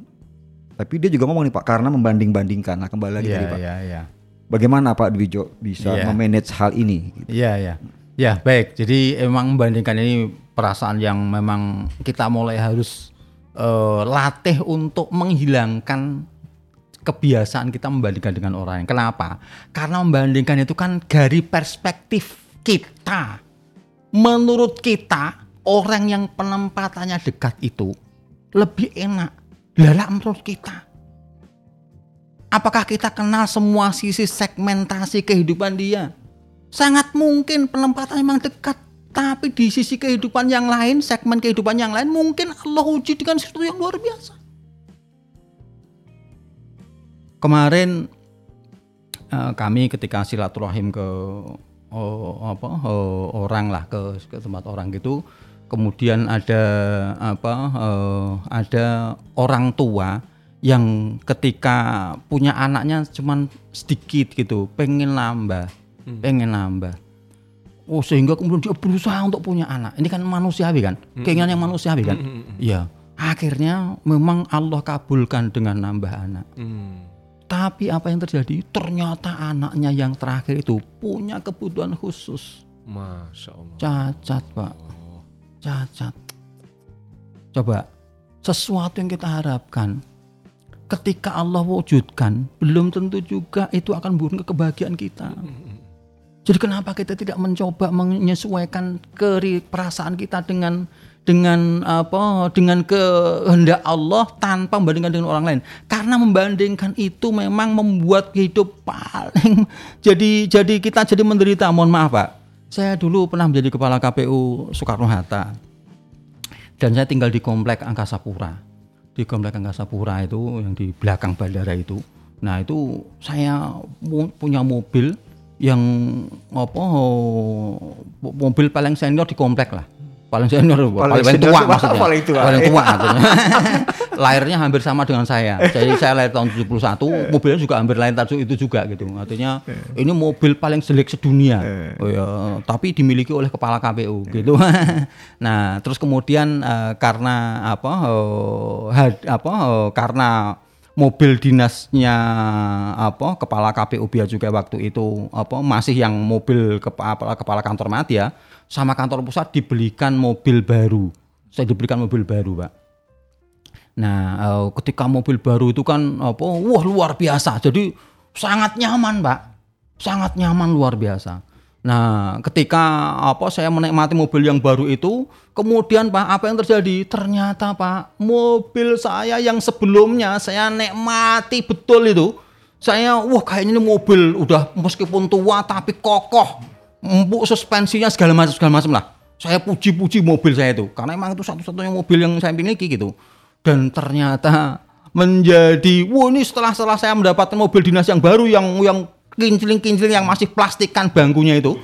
Tapi dia juga ngomong nih Pak, karena membanding-bandingkan. Nah kembali lagi Iya, tadi Pak. iya, iya. Bagaimana Pak Dwijo bisa Iya. memanage hal ini? Iya, iya. Ya, baik. Jadi emang membandingkan ini perasaan yang memang kita mulai harus eh, latih untuk menghilangkan kebiasaan kita membandingkan dengan orang lain. Kenapa? Karena membandingkan itu kan dari perspektif kita. Menurut kita, orang yang penempatannya dekat itu lebih enak. Lala menurut kita. Apakah kita kenal semua sisi segmentasi kehidupan dia? Sangat mungkin penempatan memang dekat. Tapi di sisi kehidupan yang lain, segmen kehidupan yang lain, mungkin Allah uji dengan sesuatu yang luar biasa. Kemarin eh, kami ketika silaturahim ke oh, apa oh, orang lah ke, ke tempat orang gitu, kemudian ada apa eh, ada orang tua yang ketika punya anaknya cuman sedikit gitu, pengen nambah, pengen nambah. Oh sehingga kemudian dia berusaha untuk punya anak. Ini kan manusiawi kan, keinginan yang manusiawi kan. Iya. Akhirnya memang Allah kabulkan dengan nambah anak. Hmm. Tapi apa yang terjadi? Ternyata anaknya yang terakhir itu punya kebutuhan khusus. Masya Allah. Cacat, Pak. Cacat. Coba, sesuatu yang kita harapkan ketika Allah wujudkan, belum tentu juga itu akan membuat kebahagiaan kita. Jadi kenapa kita tidak mencoba menyesuaikan keri perasaan kita dengan dengan apa dengan kehendak Allah tanpa membandingkan dengan orang lain. Karena membandingkan itu memang membuat hidup paling jadi jadi kita jadi menderita. Mohon maaf Pak. Saya dulu pernah menjadi kepala KPU Soekarno Hatta. Dan saya tinggal di komplek Angkasa Pura. Di komplek Angkasa Pura itu yang di belakang bandara itu. Nah itu saya punya mobil yang apa mobil paling senior di komplek lah paling senior paling, paling senior tua maksudnya. paling tua. paling tua lahirnya hampir sama dengan saya. Jadi saya lahir tahun 71 mobilnya juga hampir lahir tahun itu juga gitu. Artinya ini mobil paling jelek sedunia. Oh ya, tapi dimiliki oleh kepala KPU gitu. Nah terus kemudian eh, karena apa eh, had- apa eh, karena mobil dinasnya apa kepala KPU Bia juga waktu itu apa masih yang mobil kepala kepala kantor Madya sama kantor pusat dibelikan mobil baru. Saya diberikan mobil baru, Pak. Nah, eh, ketika mobil baru itu kan apa wah luar biasa. Jadi sangat nyaman, Pak. Sangat nyaman luar biasa. Nah, ketika apa saya menikmati mobil yang baru itu, kemudian Pak, apa yang terjadi? Ternyata Pak, mobil saya yang sebelumnya saya nikmati betul itu, saya wah kayaknya ini mobil udah meskipun tua tapi kokoh, empuk suspensinya segala macam segala macam lah. Saya puji-puji mobil saya itu karena emang itu satu-satunya mobil yang saya miliki gitu. Dan ternyata menjadi wah ini setelah setelah saya mendapatkan mobil dinas yang baru yang yang kincling-kincling yang masih plastikan bangkunya itu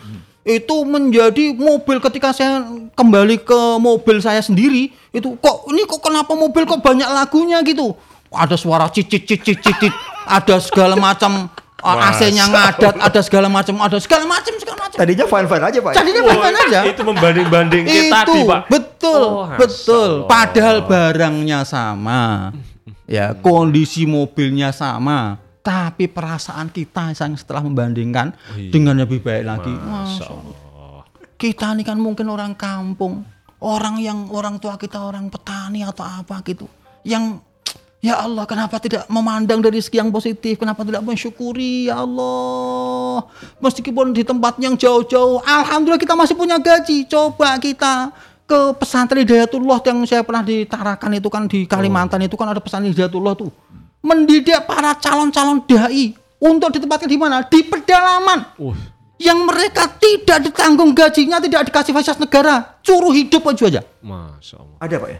itu menjadi mobil ketika saya kembali ke mobil saya sendiri itu kok ini kok kenapa mobil kok banyak lagunya gitu? Ada suara cicit cicit cicit ada segala macam uh, AC-nya ngadat ada segala macam ada segala macam segala macam. Tadinya fine-fine aja Pak. jadinya fine aja. Itu membanding-banding itu tadi, Pak. betul Oh, betul. Padahal barangnya sama ya kondisi mobilnya sama tapi perasaan kita yang setelah membandingkan dengan lebih baik lagi Masya Allah. kita ini kan mungkin orang kampung orang yang orang tua kita orang petani atau apa gitu yang Ya Allah, kenapa tidak memandang dari segi yang positif? Kenapa tidak mensyukuri? Ya Allah, meskipun di tempat yang jauh-jauh, Alhamdulillah kita masih punya gaji. Coba kita ke pesantren Hidayatullah yang saya pernah ditarakan itu kan di Kalimantan itu kan ada pesantren Hidayatullah tuh. Mendidik para calon-calon dai untuk ditempatkan di mana? Di pedalaman. Uh, Yang mereka tidak ditanggung gajinya, tidak dikasih fasilitas negara, suruh hidup aja aja. Masya Allah. Ada Pak ya?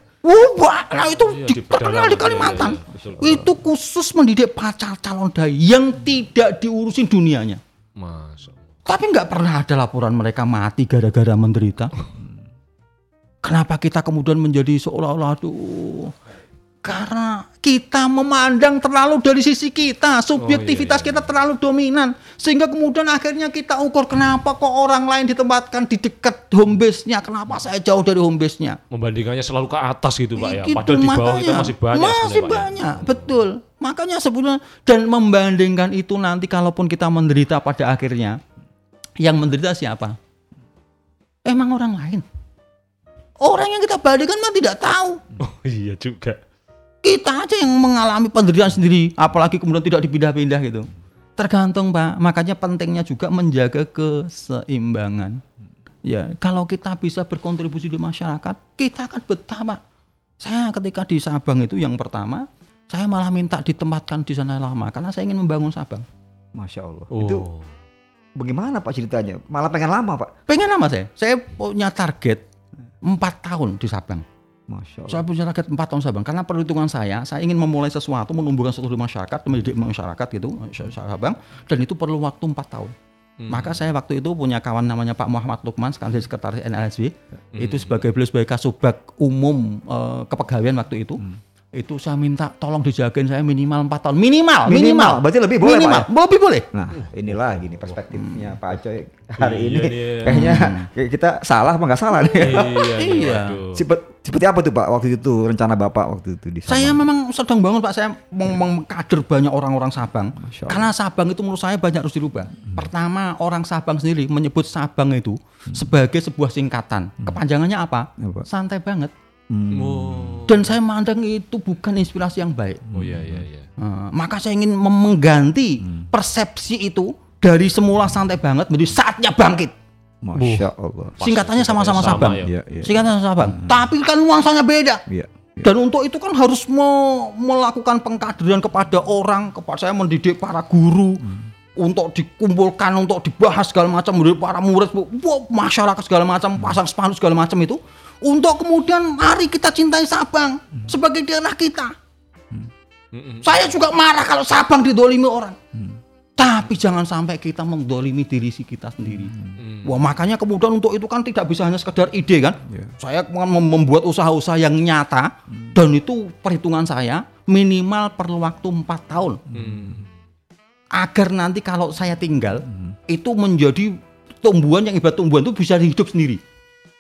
Wah, nah itu Iya, di, di terkenal di pedalaman, Kalimantan. iya, iya, betul, betul. Itu khusus mendidik pacar calon dai yang tidak diurusin dunianya. Masya Allah. Tapi nggak pernah ada laporan mereka mati gara-gara menderita. Kenapa kita kemudian menjadi seolah-olah aduh karena kita memandang terlalu dari sisi kita, subjektivitas iya, iya. kita terlalu dominan, sehingga kemudian akhirnya kita ukur kenapa kok orang lain ditempatkan di dekat home base-nya, kenapa saya jauh dari home base-nya. Membandingkannya selalu ke atas gitu, Pak ya. Gitu, Padahal di bawah kita masih banyak masih ya. banyak betul makanya sebenarnya dan membandingkan itu nanti kalaupun kita menderita pada akhirnya yang menderita siapa emang orang lain orang yang kita bandingkan mah tidak tahu Oh iya juga. Kita aja yang mengalami penderitaan sendiri apalagi kemudian tidak dipindah-pindah gitu tergantung pak makanya pentingnya juga menjaga keseimbangan ya kalau kita bisa berkontribusi di masyarakat kita akan betah pak saya ketika di Sabang itu yang pertama saya malah minta ditempatkan di sana lama karena saya ingin membangun Sabang Masya Allah. Oh. Itu bagaimana Pak ceritanya? Malah pengen lama Pak. pengen lama saya saya punya target empat tahun di Sabang Masya Allah. Saya punya target 4 tahun Sabang karena perhitungan saya, saya ingin memulai sesuatu, menumbuhkan sesuatu di masyarakat, mendidik masyarakat gitu, Sabang, dan itu perlu waktu 4 tahun. Maka saya waktu itu punya kawan namanya Pak Muhammad Lukman, sekali sekretaris NLSB, itu sebagai beliau sebagai kasubag umum eh, kepegawaian waktu itu. Itu saya minta tolong dijagain saya minimal 4 tahun, minimal, minimal. Minimal, berarti lebih boleh, minimal. Pak, Lebih boleh. Nah, inilah gini perspektifnya Pak Acoy hari Iya ini. nih. Kayaknya kayak kita salah apa nggak salah nih? Iya, nih, Iya. waduh. Seperti, seperti apa tuh Pak waktu itu rencana Bapak waktu itu di Sabang? Saya memang sedang bangun Pak, saya meng- mengkader banyak orang-orang Sabang. Karena Sabang itu menurut saya banyak harus dirubah. Pertama, orang Sabang sendiri menyebut Sabang itu sebagai sebuah singkatan. Kepanjangannya apa? Apa? Santai banget. Hmm. Oh. Dan saya mandang itu bukan inspirasi yang baik. Oh iya iya iya. Nah, maka saya ingin mengganti persepsi itu dari semula santai banget menjadi saatnya bangkit. Masya Allah. Singkatannya sama-sama Sama Sabang. ya. Iya, iya. Singkatannya sama Sabang. Tapi kan nuansanya beda. Iya. iya. Dan untuk itu kan harus me- melakukan pengkaderan kepada orang, kepada saya mendidik para guru untuk dikumpulkan, untuk dibahas segala macam, mendidik para murid, wah, masyarakat segala macam, pasang spanduk segala macam itu, untuk kemudian mari kita cintai Sabang sebagai daerah kita. Saya juga marah kalau Sabang didolimi orang. Tapi jangan sampai kita mendolimi diri si kita sendiri. Wah makanya kemudian untuk itu kan tidak bisa hanya sekedar ide kan. Saya mem- membuat usaha-usaha yang nyata dan itu perhitungan saya minimal perlu waktu empat tahun agar nanti kalau saya tinggal itu menjadi tumbuhan yang ibarat tumbuhan itu bisa hidup sendiri.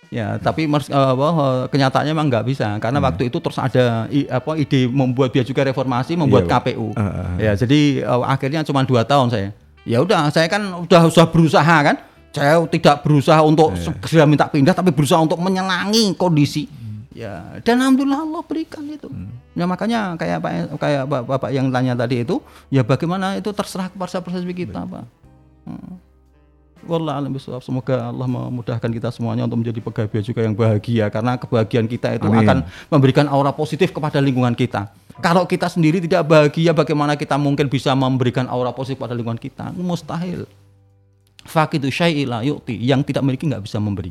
Ya, tapi mers- eh, apa, eh, kenyataannya memang nggak bisa karena waktu itu terus ada i- apa ide membuat biaya juga reformasi, membuat Pak. KPU. Eh, eh, Ya, jadi eh, akhirnya cuma dua tahun saya. Ya udah, saya kan udah sudah berusaha kan. Saya tidak berusaha untuk segera minta pindah, tapi berusaha untuk menyenangi kondisi. Ya, dan alhamdulillah Allah berikan itu. Ya makanya kayak Pak kayak Bapak, Bapak yang tanya tadi itu, ya bagaimana itu terserah kepada persepsi kita, Pak. Hmm. wallah alam bisawab. Semoga Allah memudahkan kita semuanya untuk menjadi pegawai cukai yang bahagia karena kebahagiaan kita itu Amin. akan memberikan aura positif kepada lingkungan kita. Kalau kita sendiri tidak bahagia, bagaimana kita mungkin bisa memberikan aura positif pada lingkungan kita? Mustahil. Fakidu syai'ila yu'ti. Yang tidak memiliki nggak bisa memberi.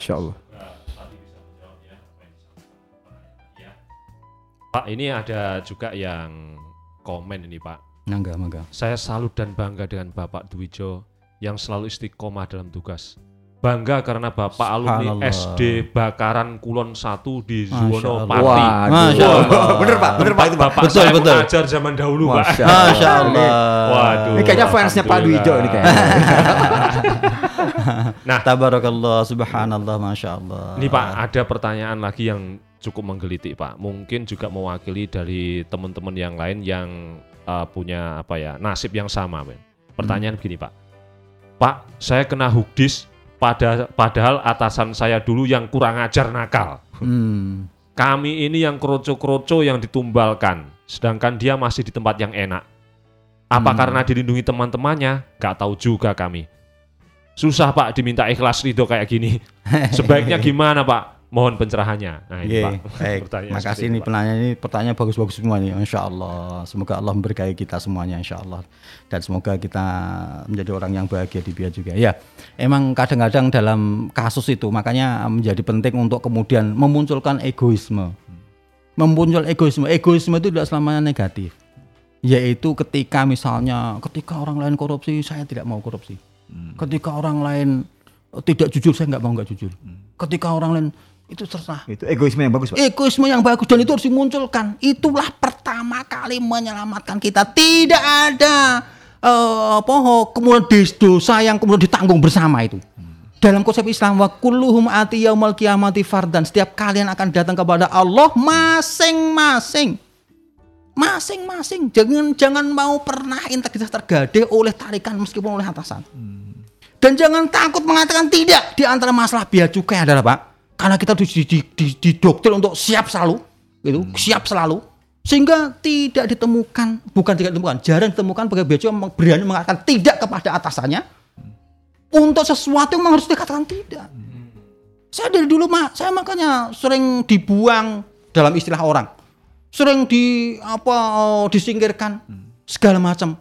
Insya Allah. Pak, ini ada juga yang komen ini Pak. Mangga, mangga. Saya salut dan bangga dengan Bapak Dwijo yang selalu istiqomah dalam tugas. Bangga karena Bapak alumni. SD Bakaran Kulon 1 di Masya Zuwono. Pati. Masya Allah. bener Pak, bener Pak itu Pak. Bapak Betul, saya betul. mengajar zaman dahulu, Pak. Masya Masya Allah. Waduh. Ini kayaknya fansnya Pak. Dwijo ini kayaknya. Nah, Tabarakallah, subhanallah, masya Allah. Ini Pak, ada pertanyaan lagi yang cukup menggelitik Pak. Mungkin juga mewakili dari teman-teman yang lain yang uh, punya apa ya nasib yang sama. Ben. Pertanyaan begini Pak. Pak, saya kena hukdis pada padahal atasan saya dulu yang kurang ajar nakal. Hmm. Kami ini yang kroco-kroco yang ditumbalkan, sedangkan dia masih di tempat yang enak. Apa karena dilindungi teman-temannya? Gak tahu juga kami. Susah Pak diminta ikhlas ridho kayak gini. Sebaiknya gimana Pak? Mohon pencerahannya. Nah ini Oke, Pak. baik. Pertanyaan Makasih ini penanya ini pertanyaan bagus-bagus semua nih, insya Allah. Semoga Allah memberkahi kita semuanya, insya Allah. Dan semoga kita menjadi orang yang bahagia di biaya juga. Ya, emang kadang-kadang dalam kasus itu makanya menjadi penting untuk kemudian memunculkan egoisme. Memuncul egoisme. Egoisme itu tidak selamanya negatif. Yaitu ketika misalnya ketika orang lain korupsi, saya tidak mau korupsi. Ketika orang lain tidak jujur, saya nggak mau nggak jujur. Ketika orang lain itu terserah Itu egoisme yang bagus Pak. egoisme yang bagus dan itu harus dimunculkan. Itulah pertama kali menyelamatkan kita. Tidak ada apa kemudian dosa yang kemudian ditanggung bersama itu. Dalam konsep Islam wa kulluhum ati qiyamati fardan. Setiap kalian akan datang kepada Allah masing-masing. Masing-masing. Jangan jangan mau pernah integritas tergade oleh tarikan meskipun oleh atasan. Dan jangan takut mengatakan tidak di antara masalah biaya cukai adalah Pak. Karena kita di, di, di, didoktrin untuk siap selalu, gitu, siap selalu. Sehingga tidak ditemukan, bukan tidak ditemukan, jarang ditemukan pegawai biaya cukai berani mengatakan tidak kepada atasannya. Untuk sesuatu yang harus dikatakan tidak. Saya dari dulu mak, saya makanya sering dibuang dalam istilah orang, sering di apa eh, disingkirkan segala macam.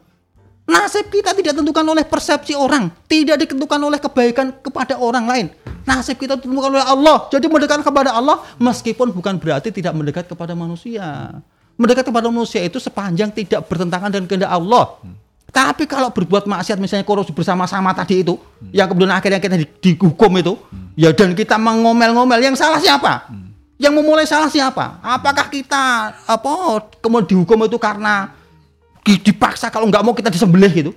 Nasib kita tidak ditentukan oleh persepsi orang, tidak ditentukan oleh kebaikan kepada orang lain. Nasib kita ditentukan oleh Allah. Jadi mendekat kepada Allah meskipun bukan berarti tidak mendekat kepada manusia. Mendekat kepada manusia itu sepanjang tidak bertentangan dengan kehendak Allah. Tapi kalau berbuat maksiat misalnya korupsi bersama-sama tadi itu, yang kemudian akhirnya kita di- dihukum itu, ya dan kita mengomel-ngomel, yang salah siapa? Yang memulai salah siapa? Apakah kita apa kemudian dihukum itu karena dipaksa kalau nggak mau kita disembelih gitu?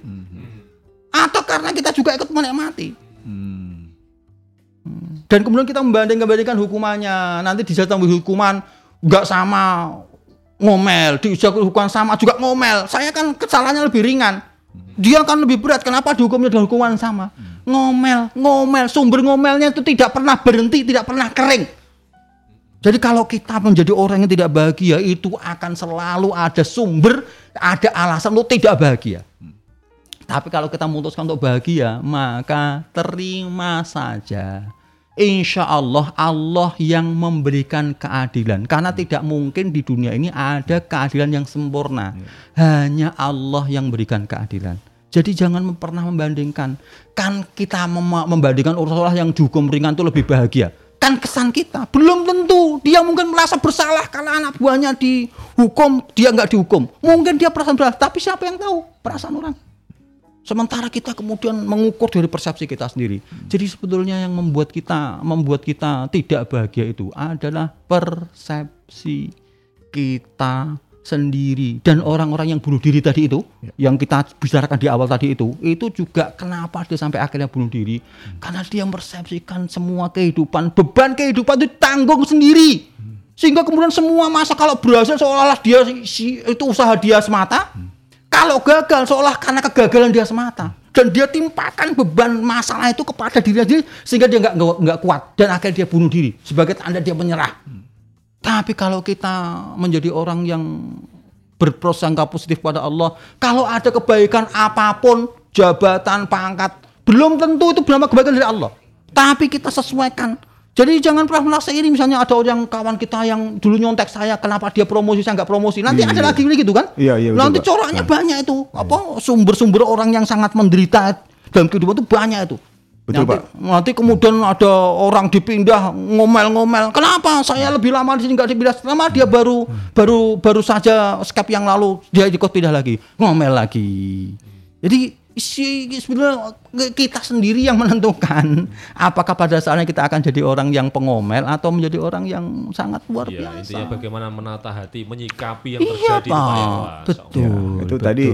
Atau karena kita juga ikut menikmati? Dan kemudian kita membanding-bandingkan hukumannya. Nanti dijatuhkan hukuman nggak sama ngomel, dijatuhkan hukuman sama juga ngomel. Saya kan kesalahannya lebih ringan. Dia kan lebih berat. Kenapa dihukumnya dengan hukuman sama? Ngomel, ngomel. Sumber ngomelnya itu tidak pernah berhenti, tidak pernah kering. Jadi kalau kita menjadi orang yang tidak bahagia itu akan selalu ada sumber, ada alasan untuk tidak bahagia. Tapi kalau kita memutuskan untuk bahagia, maka terima saja. Insya Allah Allah yang memberikan keadilan. Karena tidak mungkin di dunia ini ada keadilan yang sempurna. Hanya Allah yang berikan keadilan. Jadi jangan pernah membandingkan. Kan kita mem- membandingkan orang yang dihukum ringan itu lebih bahagia kesan kita. Belum tentu dia mungkin merasa bersalah kalau anak buahnya dihukum dia nggak dihukum. Mungkin dia perasaan bersalah tapi siapa yang tahu perasaan orang? Sementara kita kemudian mengukur dari persepsi kita sendiri. Jadi sebetulnya yang membuat kita membuat kita tidak bahagia itu adalah persepsi kita sendiri. Dan orang-orang yang bunuh diri tadi itu yang kita bicarakan di awal tadi itu itu juga kenapa dia sampai akhirnya bunuh diri? Karena dia mempersepsikan semua kehidupan. Beban kehidupan itu tanggung sendiri. Sehingga kemudian semua masa kalau berhasil seolah-olah dia si- itu usaha dia semata. Kalau gagal seolah karena kegagalan dia semata. Dan dia timpakan beban masalah itu kepada diri sendiri sehingga dia nggak nggak nggak kuat. Dan akhirnya dia bunuh diri sebagai tanda dia menyerah. Tapi kalau kita menjadi orang yang berprasangka positif pada Allah, kalau ada kebaikan apa pun, jabatan, pangkat, Belum tentu itu benar kebaikan dari Allah. Tapi kita sesuaikan. Jadi jangan pernah merasa ini misalnya ada orang kawan kita yang dulu nyontek saya, kenapa dia promosi saya nggak promosi. Nanti Iya, ada iya. lagi gitu kan? Iya, iya, Nanti coraknya banyak itu. Apa sumber-sumber orang yang sangat menderita dalam kehidupan itu banyak itu. Betul, nanti, Pak. Nanti kemudian ada orang dipindah ngomel-ngomel. Kenapa saya lebih lama di sini nggak dipindah? Selama dia baru baru baru saja skep yang lalu dia ikut pindah lagi, ngomel lagi. Jadi si sebenarnya kita sendiri yang menentukan apakah pada saatnya kita akan jadi orang yang pengomel atau menjadi orang yang sangat luar Iya, biasa. intinya bagaimana menata hati, menyikapi yang Iya, terjadi itu Pak, ya. Wah, Betul. itu tadi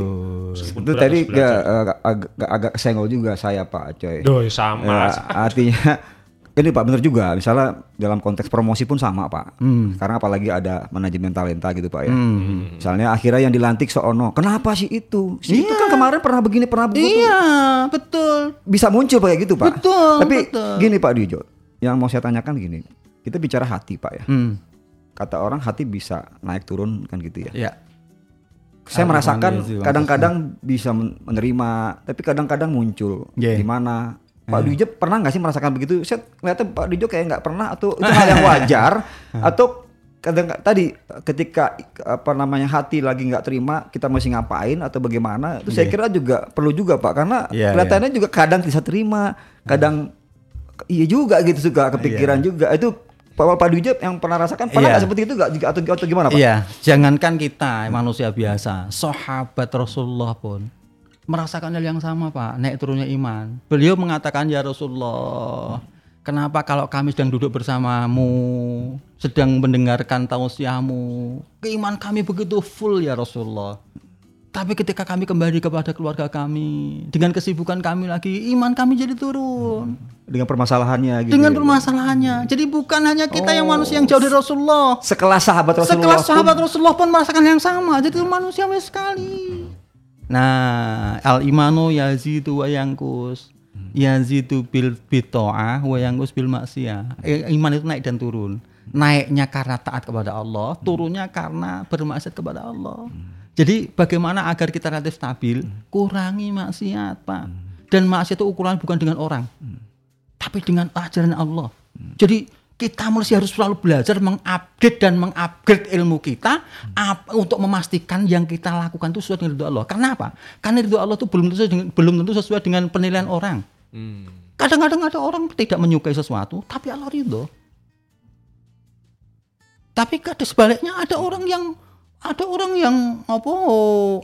itu tadi agak, agak, agak, agak senggol juga saya Pak Coy. Doi, sama. Ya, artinya ini Pak bener juga. Misalnya dalam konteks promosi pun sama Pak. Karena apalagi ada manajemen talenta gitu Pak ya. Misalnya akhirnya yang dilantik seono kenapa sih itu? Si itu kan kemarin pernah begini pernah begitu. Iya, betul. bisa muncul kayak gitu Pak? Betul, tapi betul. gini Pak Dijo yang mau saya tanyakan gini. Kita bicara hati Pak ya. Hmm. kata orang hati bisa naik turun kan gitu ya. Ya. Saya merasakan kadang-kadang bisa men- menerima tapi kadang-kadang muncul. Yeah. di mana? Pak Eh. Dijo pernah nggak sih merasakan begitu? Saya ngeliatnya Pak Dijo kayak nggak pernah atau itu hal yang wajar atau kadang tadi ketika apa namanya hati lagi nggak terima kita masih ngapain atau bagaimana itu saya Yeah. kira juga perlu juga Pak. Karena Yeah, kelihatannya juga kadang bisa terima kadang iya. juga gitu suka kepikiran juga. Itu Pak Pak Dijo yang pernah rasakan pernah Iya. nggak seperti itu juga atau, atau gimana Pak? Iya, jangankan kita manusia biasa, sahabat Rasulullah pun merasakan hal yang sama, Pak. Naik turunnya iman. Beliau mengatakan ya Rasulullah, kenapa kalau kami sedang duduk bersamamu, sedang mendengarkan tausiahmu, keiman kami begitu full ya Rasulullah. Tapi ketika kami kembali kepada keluarga kami, dengan kesibukan kami lagi, iman kami jadi turun. dengan permasalahannya gitu. Dengan ya. permasalahannya. Jadi bukan hanya kita yang manusia yang jauh dari Rasulullah. sekelas sahabat Rasulullah Sekelas pun- sahabat Rasulullah pun merasakan yang sama. Jadi itu manusiawi sekali. Nah, al imanu yazidu wa yangkus. Yazidu bil bito'ah wa yangkus bil maksiyah. Eh, Iman itu naik dan turun. Naiknya karena taat kepada Allah, turunnya karena bermaksiat kepada Allah. Jadi bagaimana agar kita relatif stabil? Kurangi maksiat, Pak. Dan maksiat itu ukuran bukan dengan orang tapi dengan ajaran Allah. Jadi kita mesti harus selalu belajar mengupdate dan mengupgrade ilmu kita ap- untuk memastikan yang kita lakukan itu sesuai dengan ridho Allah. Karena apa? Karena ridho Allah itu belum tentu sesuai dengan, belum tentu sesuai dengan penilaian orang. Hmm. Kadang-kadang ada orang tidak menyukai sesuatu, tapi Allah ridho. Tapi kadang sebaliknya ada orang yang ada orang yang apa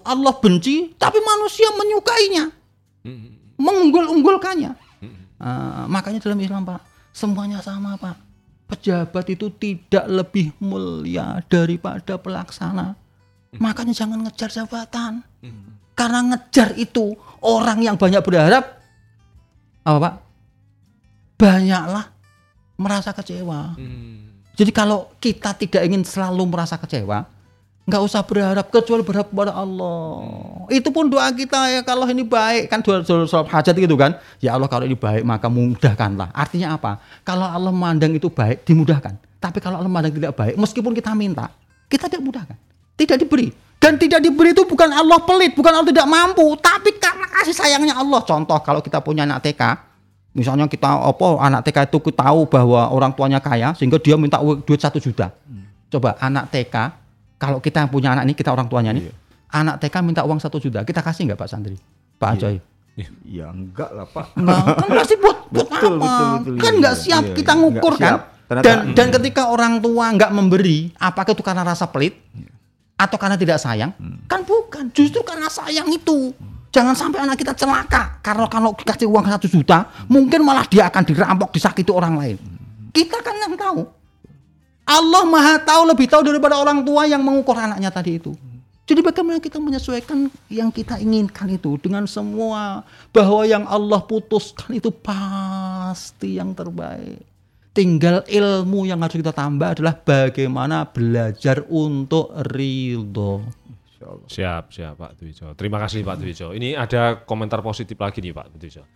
Allah benci, tapi manusia menyukainya, Hmm. mengunggul-unggulkannya. Ah, makanya dalam Islam Pak, semuanya sama Pak. Pejabat itu tidak lebih mulia daripada pelaksana. Makanya jangan ngejar jabatan. Karena ngejar itu orang yang banyak berharap apa Pak? Banyaklah merasa kecewa. Hmm. Jadi kalau kita tidak ingin selalu merasa kecewa, nggak usah berharap kecuali berharap kepada Allah. Itu pun doa kita ya kalau ini baik kan doa doa hajat gitu kan. Ya Allah kalau ini baik maka mudahkanlah. Artinya apa? Kalau Allah memandang itu baik dimudahkan. Tapi kalau Allah memandang tidak baik meskipun kita minta, kita tidak mudahkan. Tidak diberi. Dan tidak diberi itu bukan Allah pelit, bukan Allah tidak mampu, tapi karena kasih sayangnya Allah. Contoh kalau kita punya anak TK, misalnya kita apa anak TK itu tahu bahwa orang tuanya kaya sehingga dia minta duit satu juta. Coba anak TK kalau kita punya anak ini kita orang tuanya nih, anak TK minta uang satu juta, kita kasih nggak Pak Santri, Pak Ajoy? Ya enggak lah Pak. Nah, kan pasti buat, buat Betul, apa? betul, betul, kan iya, nggak iya, siap iya, kita iya. ngukur kan? siap. Ternyata- Dan dan ketika orang tua nggak memberi, apakah itu karena rasa pelit atau karena tidak sayang? Kan bukan, justru karena sayang itu. Jangan sampai anak kita celaka karena kalau dikasih uang satu juta, mungkin malah dia akan dirampok, disakiti orang lain. Kita kan yang tahu. Allah Maha tahu lebih tahu daripada orang tua yang mengukur anaknya tadi itu. Jadi bagaimana kita menyesuaikan yang kita inginkan itu dengan semua bahwa yang Allah putuskan itu pasti yang terbaik. Tinggal ilmu yang harus kita tambah adalah bagaimana belajar untuk ridho. Siap, siap Pak Dwijo. Terima kasih Pak Dwijo. Ini ada komentar positif lagi nih Pak Dwijo.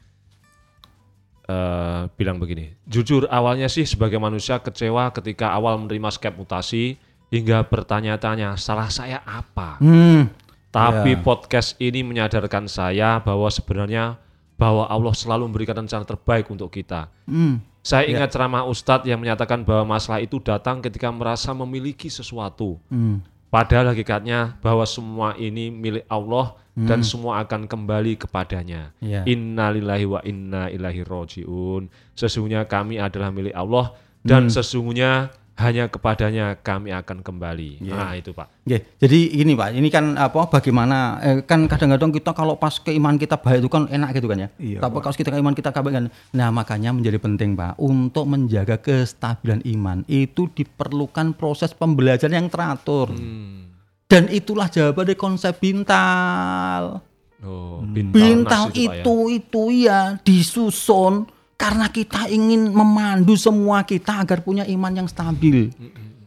Eh, bilang begini, jujur awalnya sih sebagai manusia kecewa ketika awal menerima skep mutasi hingga bertanya-tanya salah saya apa. Hmm. Tapi podcast ini menyadarkan saya bahwa sebenarnya bahwa Allah selalu memberikan rencana terbaik untuk kita. Hmm. Saya ingat ceramah Ustadz yang menyatakan bahwa masalah itu datang ketika merasa memiliki sesuatu. Hmm. Padahal hakikatnya bahwa semua ini milik Allah dan semua akan kembali kepadanya. Iya. Innalillahi wa inna ilaihi rojiun. Sesungguhnya kami adalah milik Allah dan sesungguhnya hanya kepadanya kami akan kembali. Iya. Nah itu Pak. Oke, jadi ini Pak, ini kan apa bagaimana eh, kan kadang-kadang kita kalau pas keimanan kita baik itu kan enak gitu kan ya. Iya, Tapi kalau kita keimanan kita baik kan. Nah, makanya menjadi penting Pak untuk menjaga kestabilan iman itu diperlukan proses pembelajaran yang teratur. Hmm. Dan itulah jawaban dari konsep bintal. Oh, Bintal nas itu, Pak, ya. itu itu ya disusun karena kita ingin memandu semua kita agar punya iman yang stabil.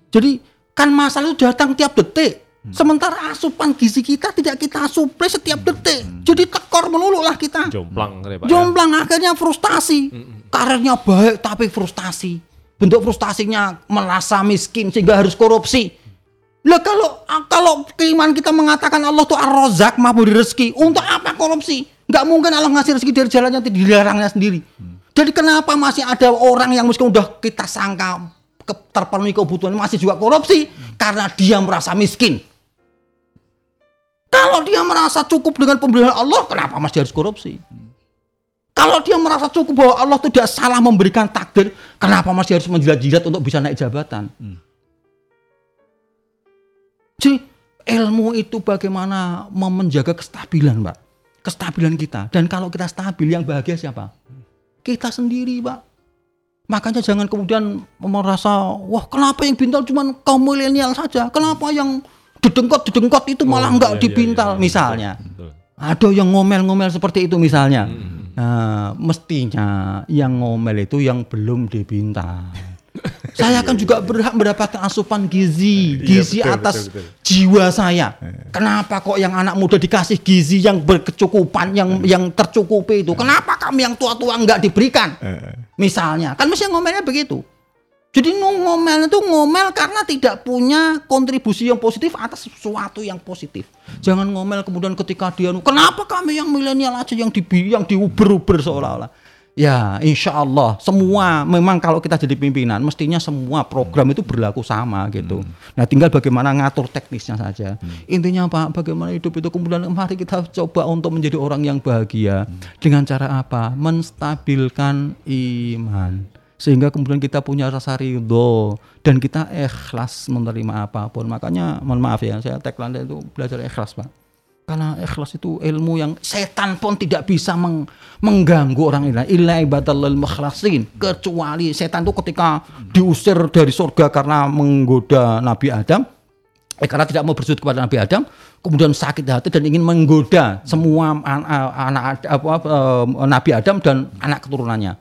Jadi kan masalah itu datang tiap detik. Sementara asupan gizi kita tidak kita suplai setiap detik. Jadi tekor melulu lah kita. Jomplang kali, Pak. ya. Jomplang akhirnya frustasi. Karirnya baik tapi frustasi. Bentuk frustasinya merasa miskin sehingga harus korupsi. Lah kalau kalau keimanan kita mengatakan Allah tuh ar-Razzaq maha rezeki, untuk apa korupsi? Nggak mungkin Allah ngasih rezeki dari jalannya dilarangnya sendiri. Jadi kenapa masih ada orang yang meskipun udah kita sangka terpenuhi kebutuhan masih juga korupsi karena dia merasa miskin. Kalau dia merasa cukup dengan pemberian Allah, kenapa masih harus korupsi? Kalau dia merasa cukup bahwa Allah tidak salah memberikan takdir, kenapa masih harus menjilat-jilat untuk bisa naik jabatan? Jadi ilmu itu bagaimana menjaga kestabilan, Pak. Kestabilan kita. Dan kalau kita stabil, yang bahagia siapa? Kita sendiri, Pak. Makanya jangan kemudian merasa, wah kenapa yang bintal cuma kaum milenial saja? Kenapa yang dedengkot-dedengkot itu malah Oh, enggak iya, iya, dibintal iya, misalnya? Betul. Ada yang ngomel-ngomel seperti itu misalnya. Nah, mestinya yang ngomel itu yang belum dibintal. Saya kan juga berhak mendapatkan asupan gizi, gizi betul, atas betul, betul. jiwa saya. Kenapa kok yang anak muda dikasih gizi yang berkecukupan, yang yang tercukupi itu? Kenapa kami yang tua-tua nggak diberikan? Misalnya, kan mesti ngomelnya begitu. Jadi ngomel itu ngomel karena tidak punya kontribusi yang positif atas sesuatu yang positif. Jangan ngomel kemudian ketika dia kenapa kami yang milenial aja yang di yang diuber-uber seolah-olah. Ya, insya Allah semua memang kalau kita jadi pimpinan mestinya semua program itu berlaku sama gitu. Nah, tinggal bagaimana ngatur teknisnya saja. Intinya Pak, bagaimana hidup itu? Kemudian mari kita coba untuk menjadi orang yang bahagia. Dengan cara apa? Menstabilkan iman. Sehingga kemudian kita punya rasa ridho dan kita ikhlas menerima apa pun. Makanya mohon maaf ya saya tagline itu belajar ikhlas pak karena ikhlas itu ilmu yang setan pun tidak bisa meng- mengganggu orang ini illa ibadallal mukhlasin kecuali setan itu ketika diusir dari surga karena menggoda Nabi Adam eh, karena tidak mau bersujud kepada Nabi Adam kemudian sakit hati dan ingin menggoda semua an- anak eh, Nabi Adam dan anak keturunannya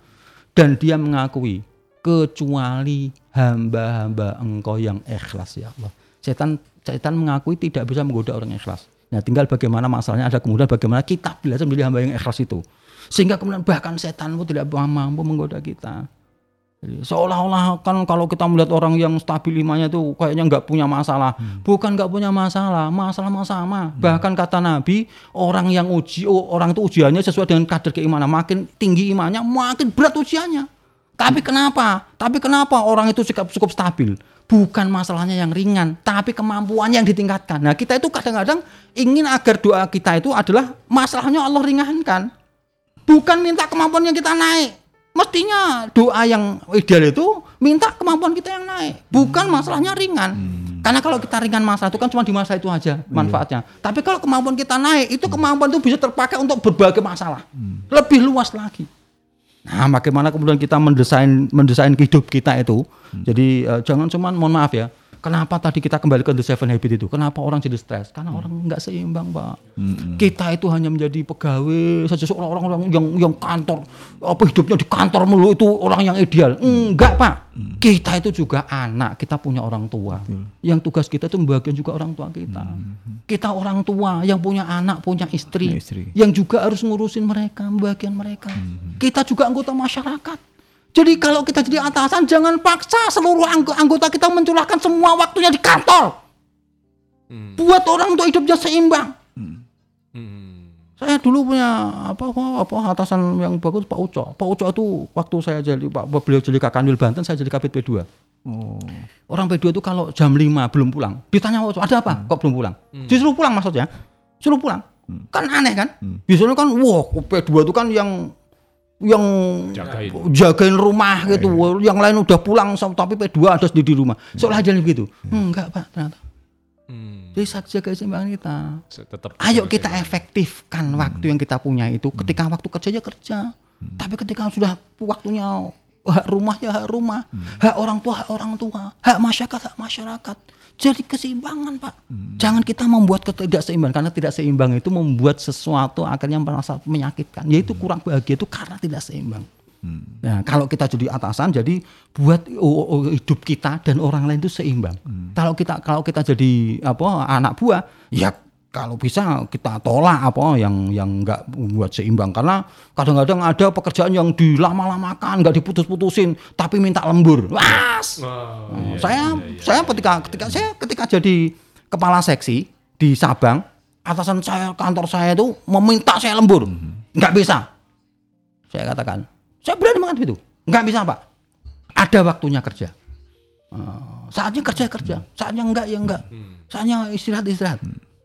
dan dia mengakui kecuali hamba-hamba engkau yang ikhlas ya Allah. Setan setan mengakui tidak bisa menggoda orang ikhlas. Nah, tinggal bagaimana masalahnya ada kemudian bagaimana kita belajar menjadi hamba yang ikhlas itu. Sehingga kemudian bahkan setan pun tidak mampu menggoda kita. Jadi, seolah-olah kan kalau kita melihat orang yang stabil imannya itu kayaknya nggak punya masalah. Bukan nggak punya masalah, masalah sama. Bahkan kata Nabi, orang yang uji oh, orang itu ujiannya sesuai dengan kadar keimanan. Makin tinggi imannya, makin berat ujiannya. Tapi kenapa? Tapi kenapa orang itu cukup, cukup stabil? Bukan masalahnya yang ringan, tapi kemampuannya yang ditingkatkan. Nah, kita itu kadang-kadang ingin agar doa kita itu adalah masalahnya Allah ringankan. Bukan minta kemampuan yang kita naik. Mestinya doa yang ideal itu minta kemampuan kita yang naik, bukan masalahnya ringan. Karena kalau kita ringan masalah itu kan cuma di masa itu aja manfaatnya. Tapi kalau kemampuan kita naik, itu kemampuan itu bisa terpakai untuk berbagai masalah. Lebih luas lagi. Nah, bagaimana kemudian kita mendesain mendesain hidup kita itu. Jadi eh, jangan cuman mohon maaf ya. Kenapa tadi kita kembali ke The Seven Habit itu? Kenapa orang jadi stres? Karena orang nggak seimbang, Pak. Kita itu hanya menjadi pegawai saja seorang orang yang yang kantor apa hidupnya di kantor mulu itu orang yang ideal. Enggak, Pak. Kita itu juga anak, kita punya orang tua. Yang tugas kita itu membagian juga orang tua kita. Kita orang tua yang punya anak, punya istri, istri. yang juga harus ngurusin mereka, membagian mereka. Kita juga anggota masyarakat. Jadi kalau kita jadi atasan jangan paksa seluruh anggo- anggota kita mencurahkan semua waktunya di kantor. Buat orang untuk hidupnya seimbang. Hmm. Saya dulu punya apa apa atasan yang bagus Pak Uco. Pak Uco itu waktu saya jadi Pak beliau jadi Kakanwil Banten, saya jadi Kabit P2. Oh. Orang P2 itu kalau jam 5 belum pulang, ditanya Pak Uco, ada apa? Kok belum pulang? Disuruh pulang maksudnya. Suruh pulang. Kan aneh kan? Biasanya kan wah P2 itu kan yang yang Jagain. jagain rumah gitu. Yang lain udah pulang tapi P2 ada di rumah. Seolah aja begitu. Enggak, Pak, ternyata. Hmm, Jadi saat jaga keseimbangan kita. tetap Ayo kita efektifkan waktu yang kita punya itu. Ketika waktu kerja ya kerja. Tapi ketika sudah waktunya hak rumah ya hak rumah, hak orang tua hak orang tua, hak masyarakat hak masyarakat. Jadi keseimbangan pak. Jangan kita membuat ketidakseimbangan karena tidak seimbang itu membuat sesuatu akhirnya merasa menyakitkan. Yaitu kurang bahagia itu karena tidak seimbang. Nah, kalau kita jadi atasan, jadi buat oh, oh, hidup kita dan orang lain itu seimbang. Kalau kita kalau kita jadi apa anak buah, ya kalau bisa kita tolak apa yang yang nggak buat seimbang karena kadang-kadang ada pekerjaan yang dilama-lamakan, nggak diputus-putusin, tapi minta lembur. Was. Oh, saya saya ketika ketika saya ketika jadi kepala seksi di Sabang, atasan saya kantor saya itu meminta saya lembur, nggak bisa. Saya katakan, saya berani mengatakan itu. Enggak bisa, Pak. Ada waktunya kerja. Eh, saatnya kerja kerja, saatnya enggak ya enggak. Saatnya istirahat istirahat.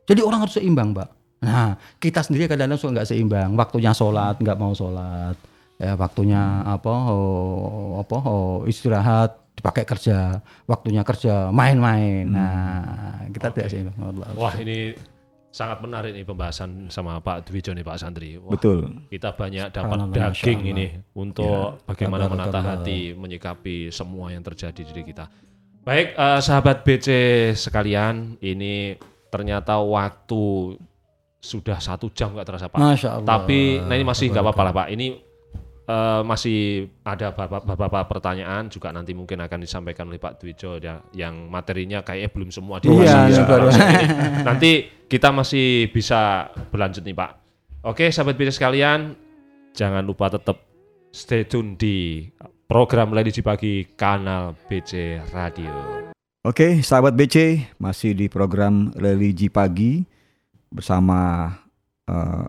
Jadi orang harus seimbang, Pak. Nah, kita sendiri kadang-kadang suka enggak seimbang. Waktunya sholat enggak mau sholat. Ya, waktunya apa oh, apa oh, istirahat dipakai kerja, waktunya kerja main-main. Nah, kita tidak seimbang. Allah. Wah ini sangat menarik nih pembahasan sama Pak Dwijo nih Pak Santri. Wah, Betul. Kita banyak dapat Subhanallah, daging Allah. ini untuk bagaimana Kabar, menata kabar. hati, menyikapi semua yang terjadi di diri kita. Baik, eh, sahabat BC sekalian, ini ternyata waktu sudah satu jam nggak terasa Pak. Masya Allah. Tapi nah ini masih nggak apa-apa lah Pak. Ini eh, masih ada beberapa, pertanyaan juga nanti mungkin akan disampaikan oleh Pak Dwijo ya, yang materinya kayaknya belum semua dibahas Iya, iya. ini. Nanti kita masih bisa berlanjut nih Pak. Oke, sahabat BC sekalian, jangan lupa tetap stay tune di program Religi Pagi kanal BC Radio. Oke, sahabat BC, masih di program Religi Pagi bersama eh,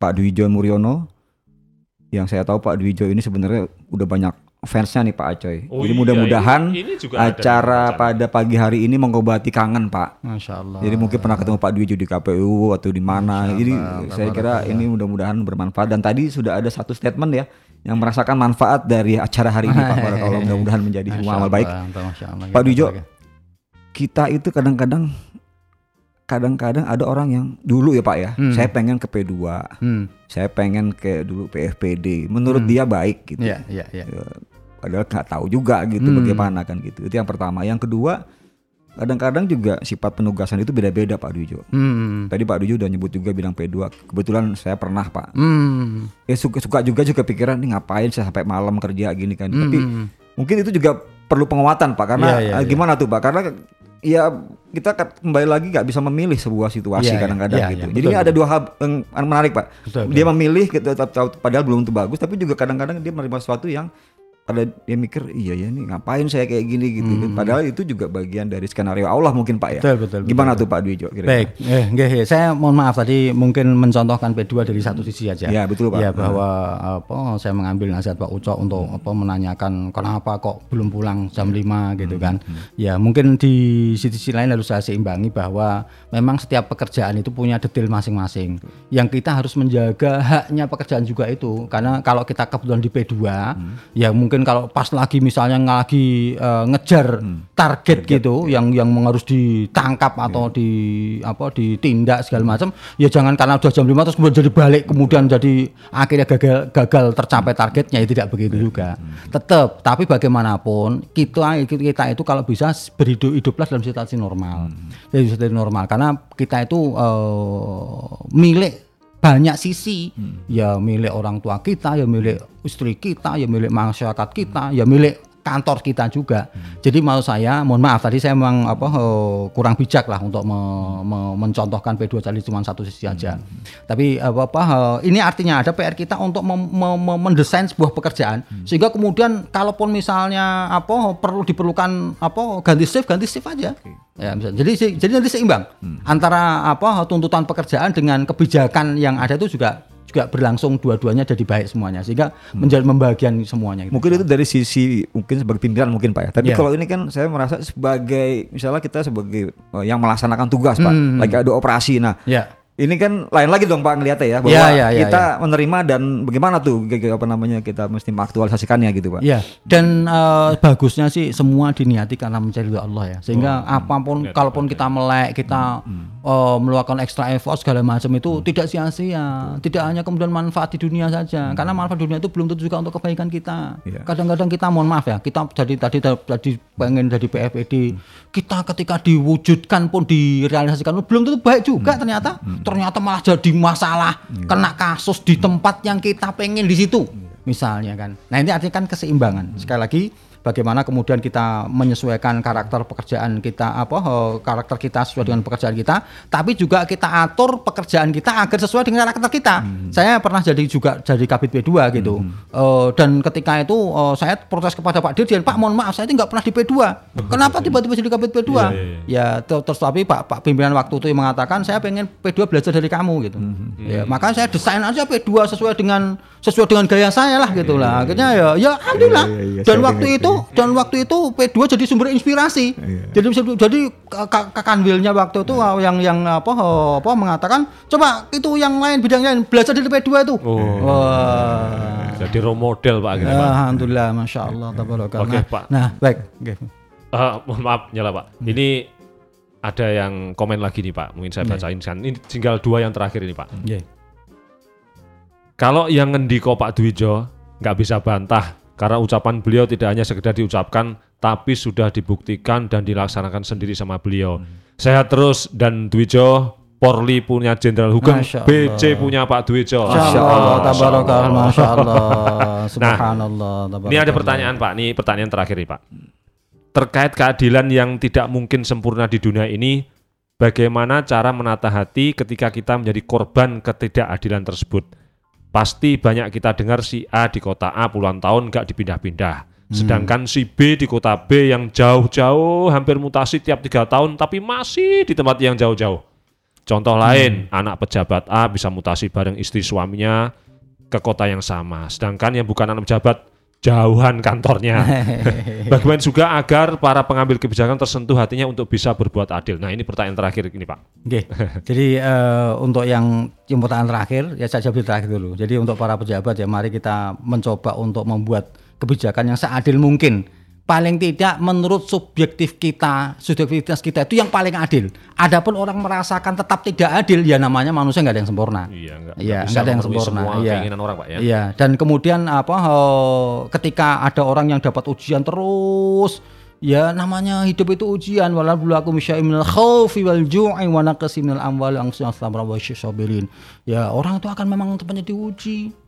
Pak Dwi John Muryono. Yang saya tahu Pak Dwi John ini sebenarnya udah banyak fansnya nih Pak Acoy. Oh Jadi iya, mudah-mudahan ini- ini juga ada acara pada pagi hari ini mengobati kangen Pak. Masya Allah. Jadi mungkin pernah ketemu Pak Dwi John di KPU atau di mana. Jadi Allah, saya kira ini mudah-mudahan bermanfaat. Dan tadi sudah ada satu statement ya yang merasakan manfaat dari acara hari ini Pak. Kalau mudah-mudahan menjadi amal baik. Allah, Masya Allah. Pak Dwijo, sebagai- kita itu kadang-kadang kadang-kadang ada orang yang dulu ya Pak ya, Hmm. saya pengen ke P2, Hmm. saya pengen ke dulu PFPD. Menurut dia baik gitu. Iya, iya, iya. Ya, padahal nggak tahu juga gitu Hmm. bagaimana kan gitu. Itu yang pertama. Yang kedua, kadang-kadang juga sifat penugasan itu beda-beda Pak Dwijo. Hmm. Tadi Pak Dwijo udah nyebut juga bilang P2. Kebetulan saya pernah Pak. Hmm. Ya suka, suka juga juga pikiran nih ngapain saya sampai malam kerja gini kan. Tapi Hmm. mungkin itu juga perlu penguatan Pak karena eh, iya. gimana tuh Pak karena ya kita kan kembali lagi nggak bisa memilih sebuah situasi Iya, iya, kadang-kadang iya, gitu. iya, Jadi betul, ini ada dua hal yang menarik Pak. Betul, Dia betul. memilih gitu, padahal belum tentu bagus tapi juga kadang-kadang dia menerima sesuatu yang pada dia mikir iya ya nih ngapain saya kayak gini gitu. Padahal itu juga bagian dari skenario Allah mungkin Pak ya. Hmm. Betul, betul, Gimana betul. tuh Pak Dwijo kira-kira? Baik, eh, nggih, saya mohon maaf tadi mungkin mencontohkan P2 dari satu sisi aja. Ya, betul, Pak. Ya bahwa apa saya mengambil nasihat Pak Ucok untuk apa menanyakan kenapa kok belum pulang jam 5 gitu kan. Ya, mungkin di sisi lain harus saya seimbangi bahwa memang setiap pekerjaan itu punya detail masing-masing. Yang kita harus menjaga haknya pekerjaan juga itu karena kalau kita kebetulan di P2 ya mungkin kalau pas lagi misalnya lagi eh, ngejar target gitu yang yang harus ditangkap atau di apa ditindak segala macam ya jangan karena udah jam 5 terus kemudian jadi balik kemudian jadi akhirnya gagal gagal tercapai targetnya ya tidak begitu juga. Tetap tapi bagaimanapun kita kita itu kalau bisa berhidup hiduplah dalam situasi normal. Jadi situasi normal. Karena kita itu eh, milik banyak sisi. Ya milik orang tua kita ya milik istri kita ya milik masyarakat kita ya milik kantor kita juga. Jadi mau saya, mohon maaf tadi saya memang apa eh, kurang bijak lah untuk me- me- mencontohkan P2 tadi cuma satu sisi aja. Tapi apa apa eh, ini artinya ada PR kita untuk mem- mem- mem- mendesain sebuah pekerjaan sehingga kemudian kalaupun misalnya apa perlu diperlukan apa ganti shift ganti shift aja. Ya, bisa. Jadi jadi nanti seimbang antara apa tuntutan pekerjaan dengan kebijakan yang ada itu juga juga berlangsung dua-duanya jadi baik semuanya sehingga menjadi membagian semuanya. gitu. Mungkin itu dari sisi mungkin sebagai pimpinan mungkin Pak ya. Tapi Iya. kalau ini kan saya merasa sebagai misalnya kita sebagai eh, yang melaksanakan tugas Pak, Hmm. lagi ada operasi. Nah, Ya. Ini kan lain lagi dong Pak ngeliatnya ya bahwa Iya, iya, iya, kita menerima dan bagaimana tuh g- g- apa namanya kita mesti mengaktualisasikannya gitu Pak. Ya, dan eh, bagusnya sih semua diniati karena mencari ridho Allah ya. Sehingga apa pun kalaupun kita melek, kita eh, melakukan extra effort segala macam itu tidak sia-sia. Tidak hanya kemudian manfaat di dunia saja. Karena manfaat dunia itu belum tentu juga untuk kebaikan kita. Iya. Kadang-kadang kita mohon maaf ya, kita jadi tadi tadi pengen jadi PFPD, kita ketika diwujudkan pun direalisasikan belum tentu baik juga ternyata. Ternyata malah jadi masalah, kena kasus di tempat yang kita pengen di situ. Misalnya kan. Nah ini artinya kan keseimbangan. Sekali lagi bagaimana kemudian kita menyesuaikan karakter pekerjaan kita apa eh, karakter kita sesuai dengan pekerjaan kita, tapi juga kita atur pekerjaan kita agar sesuai dengan karakter kita. Saya pernah jadi juga jadi kabit P2 gitu. Eh, dan ketika itu eh, saya protes kepada Pak Dirjen, Pak mohon maaf saya itu nggak pernah di P2. Kenapa tiba-tiba jadi kabit P2? Iya, iya, Ya ter- terus tapi Pak Pak pimpinan waktu itu yang mengatakan saya pengen P2 belajar dari kamu gitu. Ya, maka saya desain aja P2 sesuai dengan sesuai dengan gaya saya lah gitu lah. Akhirnya ya ya alhamdulillah. Iya, iya, iya, Dan waktu itu dan waktu itu P2 jadi sumber inspirasi. Jadi jadi Kak Kak Kanwilnya waktu itu yang yang apa apa mengatakan coba itu yang lain bidang lain belajar dari P2 itu. Oh. Wah. Jadi role model Pak akhirnya Pak. Alhamdulillah, masya Allah, tabarakallah. Oke, Nah, Pak. Nah, baik. Oke. Eh, mohon maaf nyala Pak. Ini ada yang komen lagi nih Pak. Mungkin saya bacain kan. Ini tinggal dua yang terakhir ini Pak. Iya. Kalau yang ngendiko Pak Dwijo nggak bisa bantah karena ucapan beliau tidak hanya sekedar diucapkan tapi sudah dibuktikan dan dilaksanakan sendiri sama beliau. Sehat terus dan Dwijo Porli punya Jenderal Hukum. BC punya Pak Dwijo. Masya Allah, tabarakallah, masya Allah, subhanallah. Ini ada pertanyaan Pak, ini pertanyaan terakhir nih Pak. Terkait keadilan yang tidak mungkin sempurna di dunia ini, bagaimana cara menata hati ketika kita menjadi korban ketidakadilan tersebut? Pasti banyak kita dengar si A di kota A puluhan tahun nggak dipindah-pindah. Sedangkan si B di kota B yang jauh-jauh hampir mutasi tiap tiga tahun tapi masih di tempat yang jauh-jauh. Contoh lain, anak pejabat A bisa mutasi bareng istri suaminya ke kota yang sama. Sedangkan yang bukan anak pejabat jauhan kantornya. Bagaimana juga agar para pengambil kebijakan tersentuh hatinya untuk bisa berbuat adil. Nah ini pertanyaan terakhir ini Pak. Oke. Jadi eh, untuk yang yang pertanyaan terakhir ya saya jawab terakhir dulu. Jadi untuk para pejabat ya mari kita mencoba untuk membuat kebijakan yang seadil mungkin. Paling tidak menurut subjektif kita, subjektivitas kita itu yang paling adil. Adapun orang merasakan tetap tidak adil ya namanya manusia nggak ada yang sempurna. Iya, nggak- nggak ada yang sempurna. Iya. keinginan orang, Pak, ya. Iya, dan kemudian apa eh, ketika ada orang yang dapat ujian terus ya namanya hidup itu ujian walabluwakum syai'minal khaufi wal ju'i wa minal anfusi wa sabirin. Ya, orang itu akan memang tempatnya diuji.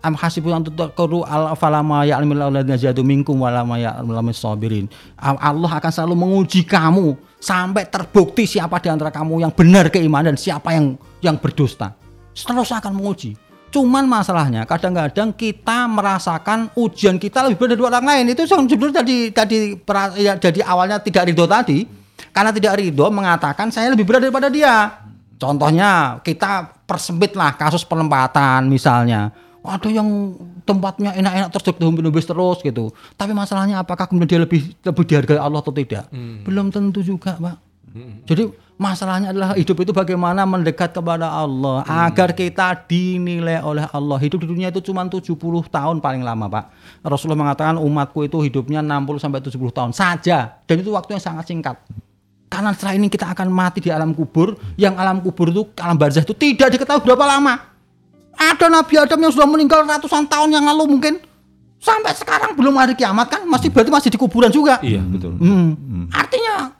Am hasibu an tutaqru al falama ya'lamul ladzina jadu minkum wa lama ya'lamul sabirin. Allah akan selalu menguji kamu sampai terbukti siapa di antara kamu yang benar keimanan dan siapa yang yang berdusta. Terus akan menguji. Cuman masalahnya kadang-kadang kita merasakan ujian kita lebih berat dari orang lain. Itu sebenarnya tadi tadi ya, jadi awalnya tidak ridho tadi. Karena tidak ridho mengatakan saya lebih berat daripada dia. Contohnya kita persempit lah kasus penempatan misalnya. Ada yang tempatnya enak-enak terus dihubis terus gitu. Tapi masalahnya apakah kemudian dia lebih lebih dihargai Allah atau tidak? Belum tentu juga, Pak. Jadi masalahnya adalah hidup itu bagaimana mendekat kepada Allah agar kita dinilai oleh Allah. Hidup di dunia itu cuma 70 tahun paling lama, Pak. Rasulullah mengatakan umatku itu hidupnya 60 sampai 70 tahun saja dan itu waktu yang sangat singkat. Karena setelah ini kita akan mati di alam kubur, yang alam kubur itu alam barzah itu tidak diketahui berapa lama. Ada Nabi Adam yang sudah meninggal ratusan tahun yang lalu mungkin. Sampai sekarang belum hari kiamat kan masih berarti masih di kuburan juga. Iya, betul. Hmm. Artinya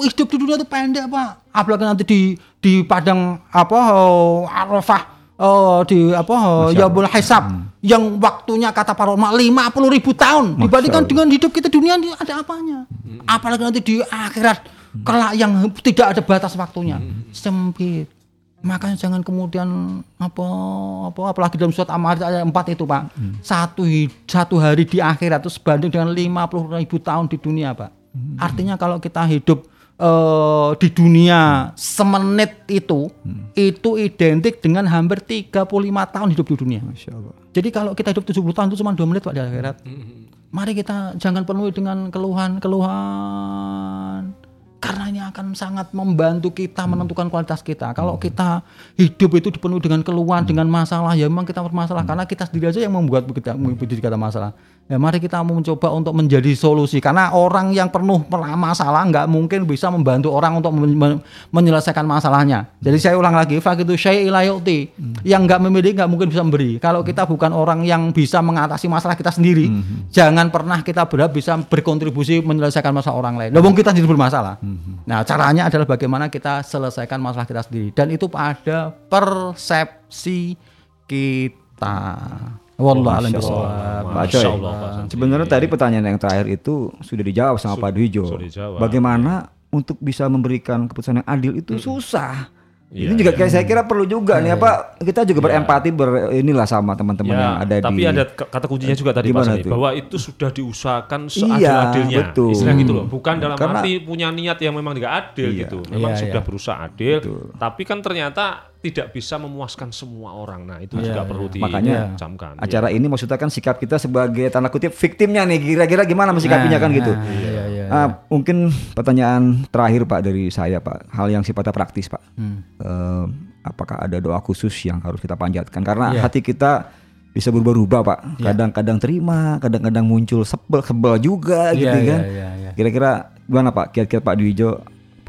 hidup di dunia itu pendek pak. Apalagi nanti di di padang apa oh, Arafah oh di apa Yaumul Hisab yang waktunya kata para ulama 50 ribu tahun. Dibandingkan dengan hidup kita dunia ini ada apanya? Apalagi nanti di akhirat kelak yang tidak ada batas waktunya. Sempit makanya jangan kemudian apa apa apalagi dalam surat Amar ayat 4 itu Pak. Satu hi- satu hari di akhirat itu sebanding dengan 50 ribu tahun di dunia Pak. Artinya kalau kita hidup eh, di dunia semenit itu itu identik dengan hampir 35 tahun hidup di dunia. Masya Allah. jadi kalau kita hidup 70 tahun itu cuma 2 menit Pak di akhirat. Mari kita jangan penuhi dengan keluhan-keluhan karena ini akan sangat membantu kita menentukan kualitas kita. Kalau kita hidup itu dipenuhi dengan keluhan, dengan masalah, ya memang kita bermasalah karena kita sendiri aja yang membuat kita membuat kita masalah. Ya mari kita mau mencoba untuk menjadi solusi karena orang yang penuh masalah nggak mungkin bisa membantu orang untuk men- men- menyelesaikan masalahnya. Jadi saya ulang lagi, fakitu syai'i la yu'ti. Yang nggak memiliki nggak mungkin bisa memberi. Kalau kita bukan orang yang bisa mengatasi masalah kita sendiri, jangan pernah kita berharap bisa berkontribusi menyelesaikan masalah orang lain. Loh, kita sendiri bermasalah. Nah, caranya adalah bagaimana kita selesaikan masalah kita sendiri dan itu pada persepsi kita. Wallahu a'lam bishawab. Pak Coy, sebenarnya tadi pertanyaan yang terakhir itu sudah dijawab sama Pak Dwijo. Bagaimana untuk bisa memberikan keputusan yang adil itu susah. Iya, ini juga kayak saya kira perlu juga nih apa kita juga berempati ber inilah sama teman-teman yang ada Ya, tapi di ada k- kata kuncinya juga tadi Pak Sani, tuh? bahwa itu sudah diusahakan Iya, seadil-adilnya. betul. Istilah gitu loh, bukan dalam Karena- arti punya niat yang memang tidak adil Iya. gitu. Memang Iya, sudah iya. berusaha adil, tapi kan ternyata tidak bisa memuaskan semua orang. Nah, itu juga perlu Makanya dicamkan. acara ini maksudnya kan sikap kita sebagai tanda kutip viktimnya nih kira-kira gimana mensikapinya kan gitu. iya, iya, Ah, mungkin pertanyaan terakhir Pak dari saya Pak, hal yang sifatnya praktis Pak. Hmm. Eh, apakah ada doa khusus yang harus kita panjatkan? Karena Iya. hati kita bisa berubah-ubah Pak. Kadang-kadang terima, kadang-kadang muncul sebel-sebel juga Iya, gitu iya, kan. iya, iya. Kira-kira gimana Pak? Kira-kira Pak Dwijo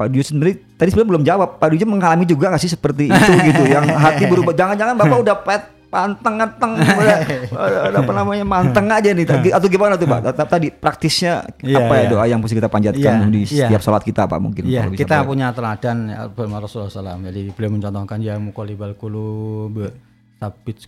Pak Dwijo sendiri tadi sebenarnya belum jawab. Pak Dwijo mengalami juga nggak sih seperti itu gitu, yang hati berubah. Jangan-jangan Bapak udah pet panteng udah apa namanya manteng aja nih tadi atau gimana tuh Pak? Tetap tadi praktisnya Iya, apa ya iya. doa yang mesti kita panjatkan Iya, di iya. setiap sholat kita Pak mungkin Iya, kalau bisa, kita punya teladan ya, Rasulullah SAW. Jadi beliau mencontohkan ya muqallibal qulub sabit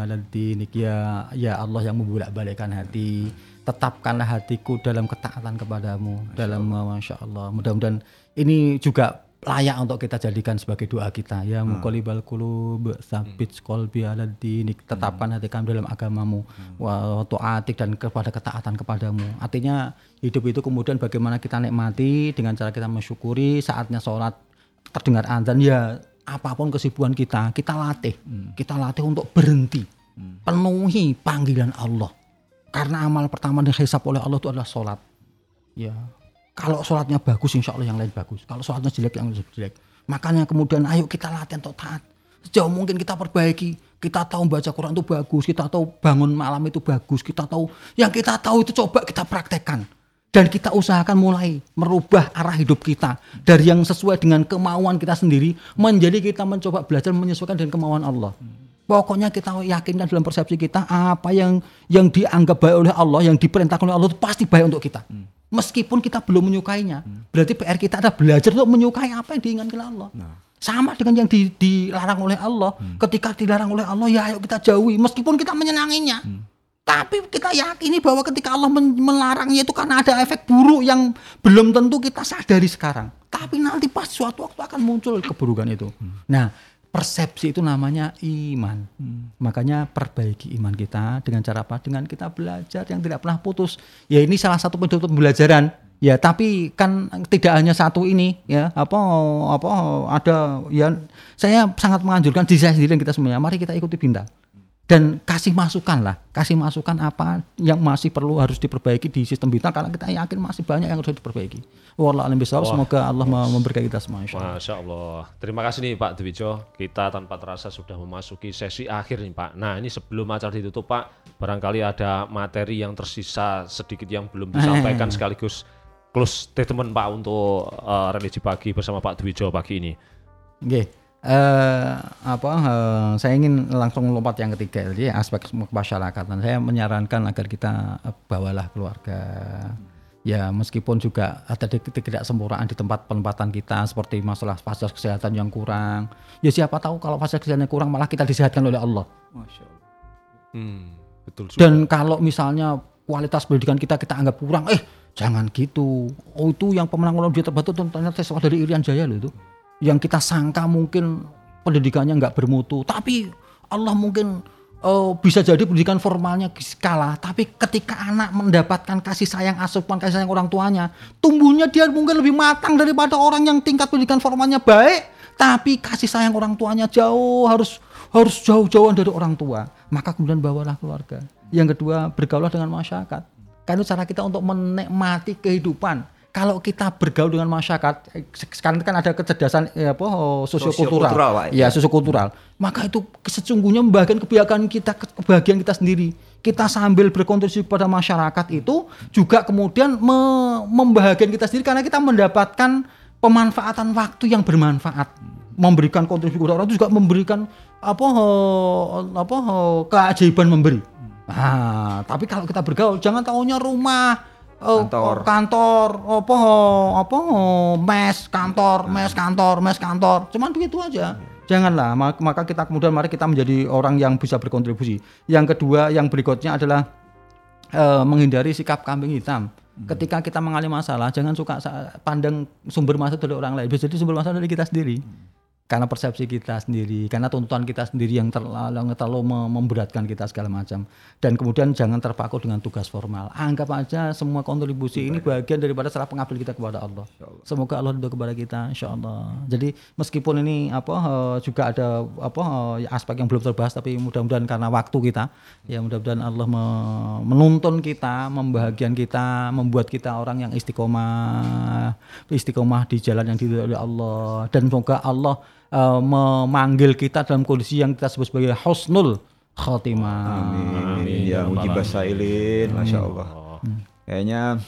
ala dinik ya ya Allah yang membolak-balikkan hati tetapkanlah hatiku dalam ketaatan kepadamu dalam masya Allah mudah-mudahan ini juga layak untuk kita jadikan sebagai doa kita. Ya muqallibal qulub sabit qalbi ala dinik tetapkan hati kami dalam agamamu. Wa taatik dan kepada ketaatan kepadamu. Artinya hidup itu kemudian bagaimana kita nikmati dengan cara kita mensyukuri saatnya sholat terdengar azan ya apa pun kesibukan kita kita latih. Kita latih untuk berhenti. Penuhi panggilan Allah. Karena amal pertama yang dihisap oleh Allah itu adalah sholat. Ya kalau sholatnya bagus insya Allah yang lain bagus. Kalau sholatnya jelek yang jelek. Makanya kemudian ayo kita latihan untuk taat. Sejauh mungkin kita perbaiki kita tahu baca Quran itu bagus kita tahu bangun malam itu bagus kita tahu yang kita tahu itu coba kita praktekkan. Dan kita usahakan mulai merubah arah hidup kita. Dari yang sesuai dengan kemauan kita sendiri menjadi kita mencoba belajar menyesuaikan dengan kemauan Allah. Pokoknya kita yakinkan dalam persepsi kita apa yang yang dianggap baik oleh Allah, yang diperintahkan oleh Allah itu pasti baik untuk kita. Meskipun kita belum menyukainya, berarti PR kita adalah belajar untuk menyukai apa yang diinginkan oleh Allah. Sama dengan yang di- dilarang oleh Allah. Ketika dilarang oleh Allah, ya ayo kita jauhi. Meskipun kita menyenanginya. Tapi kita yakini bahwa ketika Allah melarangnya itu karena ada efek buruk yang belum tentu kita sadari sekarang. Tapi nanti pas suatu waktu akan muncul keburukan itu. Nah, persepsi itu namanya iman. Makanya perbaiki iman kita dengan cara apa? Dengan kita belajar yang tidak pernah putus. Ya ini salah satu bentuk pembelajaran. Ya, tapi kan tidak hanya satu ini ya. Apa apa ada ya saya sangat menganjurkan diri saya sendiri dan kita semuanya. Mari kita ikuti bintang dan kasih masukan lah, kasih masukan apa yang masih perlu harus diperbaiki di sistem bintang karena kita yakin masih banyak yang harus diperbaiki. Wallahu a'lam bishawab. Semoga Allah mem- memberkahi kita semua. insyaallah. Masya Allah. Terima kasih nih Pak Dwijo. Kita tanpa terasa sudah memasuki sesi akhir nih Pak. Nah ini sebelum acara ditutup Pak, barangkali ada materi yang tersisa sedikit yang belum disampaikan sekaligus close statement Pak untuk eh, religi pagi bersama Pak Dwijo pagi ini. Oke. Eh apa eh, saya ingin langsung lompat yang ketiga jadi aspek kemasyarakatan saya menyarankan agar kita eh, bawalah keluarga Ya meskipun juga ada ketidaksempurnaan di tempat penempatan kita seperti masalah fasilitas kesehatan yang kurang. Ya siapa tahu kalau fasilitas kesehatan yang kurang malah kita disehatkan oleh Allah. Hmm, betul juga. Dan kalau misalnya kualitas pendidikan kita kita anggap kurang, eh jangan gitu. Oh itu yang pemenang Olimpiade terbatu ternyata siswa dari Irian Jaya loh itu. Yang kita sangka mungkin pendidikannya nggak bermutu, tapi Allah mungkin eh, bisa jadi pendidikan formalnya kalah, tapi ketika anak mendapatkan kasih sayang asupan kasih sayang orang tuanya, tumbuhnya dia mungkin lebih matang daripada orang yang tingkat pendidikan formalnya baik, tapi kasih sayang orang tuanya jauh harus harus jauh-jauhan dari orang tua. Maka kemudian bawalah keluarga. Yang kedua bergaulah dengan masyarakat. Karena cara kita untuk menikmati kehidupan. Kalau kita bergaul dengan masyarakat, sekarang kan ada kecerdasan eh, apa oh, sosiokultural, Sosiokultural, Pak. ya sosiokultural. Maka itu sesungguhnya membahagiakan kebahagiaan kita, kebahagiaan kita sendiri. Kita sambil berkontribusi kepada masyarakat itu juga kemudian me- membahagiakan kita sendiri karena kita mendapatkan pemanfaatan waktu yang bermanfaat. Memberikan kontribusi kepada orang itu juga memberikan apa eh, apa eh, keajaiban memberi. Nah, tapi kalau kita bergaul jangan tahunya rumah eh, Kantor. kantor. Apa eh, apa eh, mes kantor mes kantor mes kantor. Cuman begitu aja. Janganlah Ma- maka kita kemudian mari kita menjadi orang yang bisa berkontribusi. Yang kedua yang berikutnya adalah eh, menghindari sikap kambing hitam. Ketika kita mengalami masalah jangan suka pandang sumber masalah dari orang lain. Bisa jadi sumber masalah dari kita sendiri karena persepsi kita sendiri, karena tuntutan kita sendiri yang terlalu, terlalu mem- memberatkan kita segala macam. Dan kemudian jangan terpaku dengan tugas formal. Anggap aja semua kontribusi ini bagian daripada cara pengabdian kita kepada Allah. Semoga Allah ridho kepada kita, insya Allah. Jadi meskipun ini apa eh, juga ada apa eh, aspek yang belum terbahas, tapi mudah-mudahan karena waktu kita, ya mudah-mudahan Allah me- menuntun kita, membahagian kita, membuat kita orang yang istiqomah, istiqomah di jalan yang diridhoi oleh Allah. Dan semoga Allah eh, memanggil kita dalam kondisi yang kita sebut sebagai husnul khotimah. Amin. Ya mujibah sailin, masya Allah. Kayaknya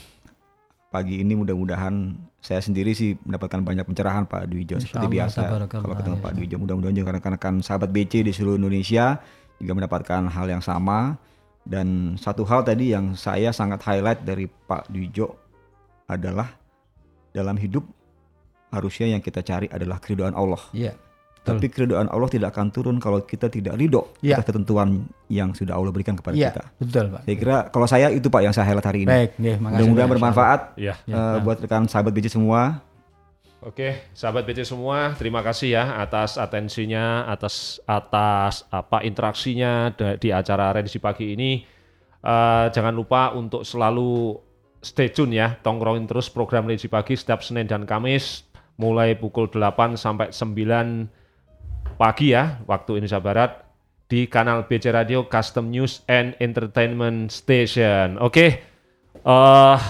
pagi ini mudah-mudahan saya sendiri sih mendapatkan banyak pencerahan Pak Dwijo seperti Allah, biasa. Kalau ketemu ya. Pak Dwijo, mudah-mudahan juga rekan-rekan sahabat BC di seluruh Indonesia juga mendapatkan hal yang sama. Dan satu hal tadi yang saya sangat highlight dari Pak Dwijo adalah dalam hidup harusnya yang kita cari adalah keridhaan Allah. Iya. Tapi keridhaan Allah tidak akan turun kalau kita tidak ridho Iya. atas ketentuan yang sudah Allah berikan kepada Iya, kita. betul, Pak. Saya kira kalau saya itu Pak yang saya highlight hari ini. Baik, nggih, makasih. Mudah-mudahan bermanfaat Ya. eh, buat rekan sahabat BC semua. Oke, sahabat BC semua, terima kasih ya atas atensinya, atas atas apa interaksinya di acara Redisi Pagi ini. Eh, jangan lupa untuk selalu stay tune ya, tongkrongin terus program Redisi Pagi setiap Senin dan Kamis mulai pukul 8 sampai 9 pagi ya, waktu Indonesia Barat di kanal BC Radio Custom News and Entertainment Station. Oke, eh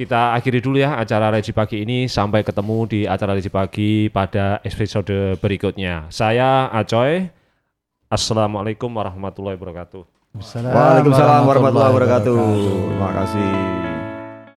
kita akhiri dulu ya acara Reji Pagi ini. Sampai ketemu di acara Reji Pagi pada episode berikutnya. Saya Acoy. Assalamualaikum warahmatullahi wabarakatuh. Waalaikumsalam warahmatullahi wabarakatuh. Terima kasih.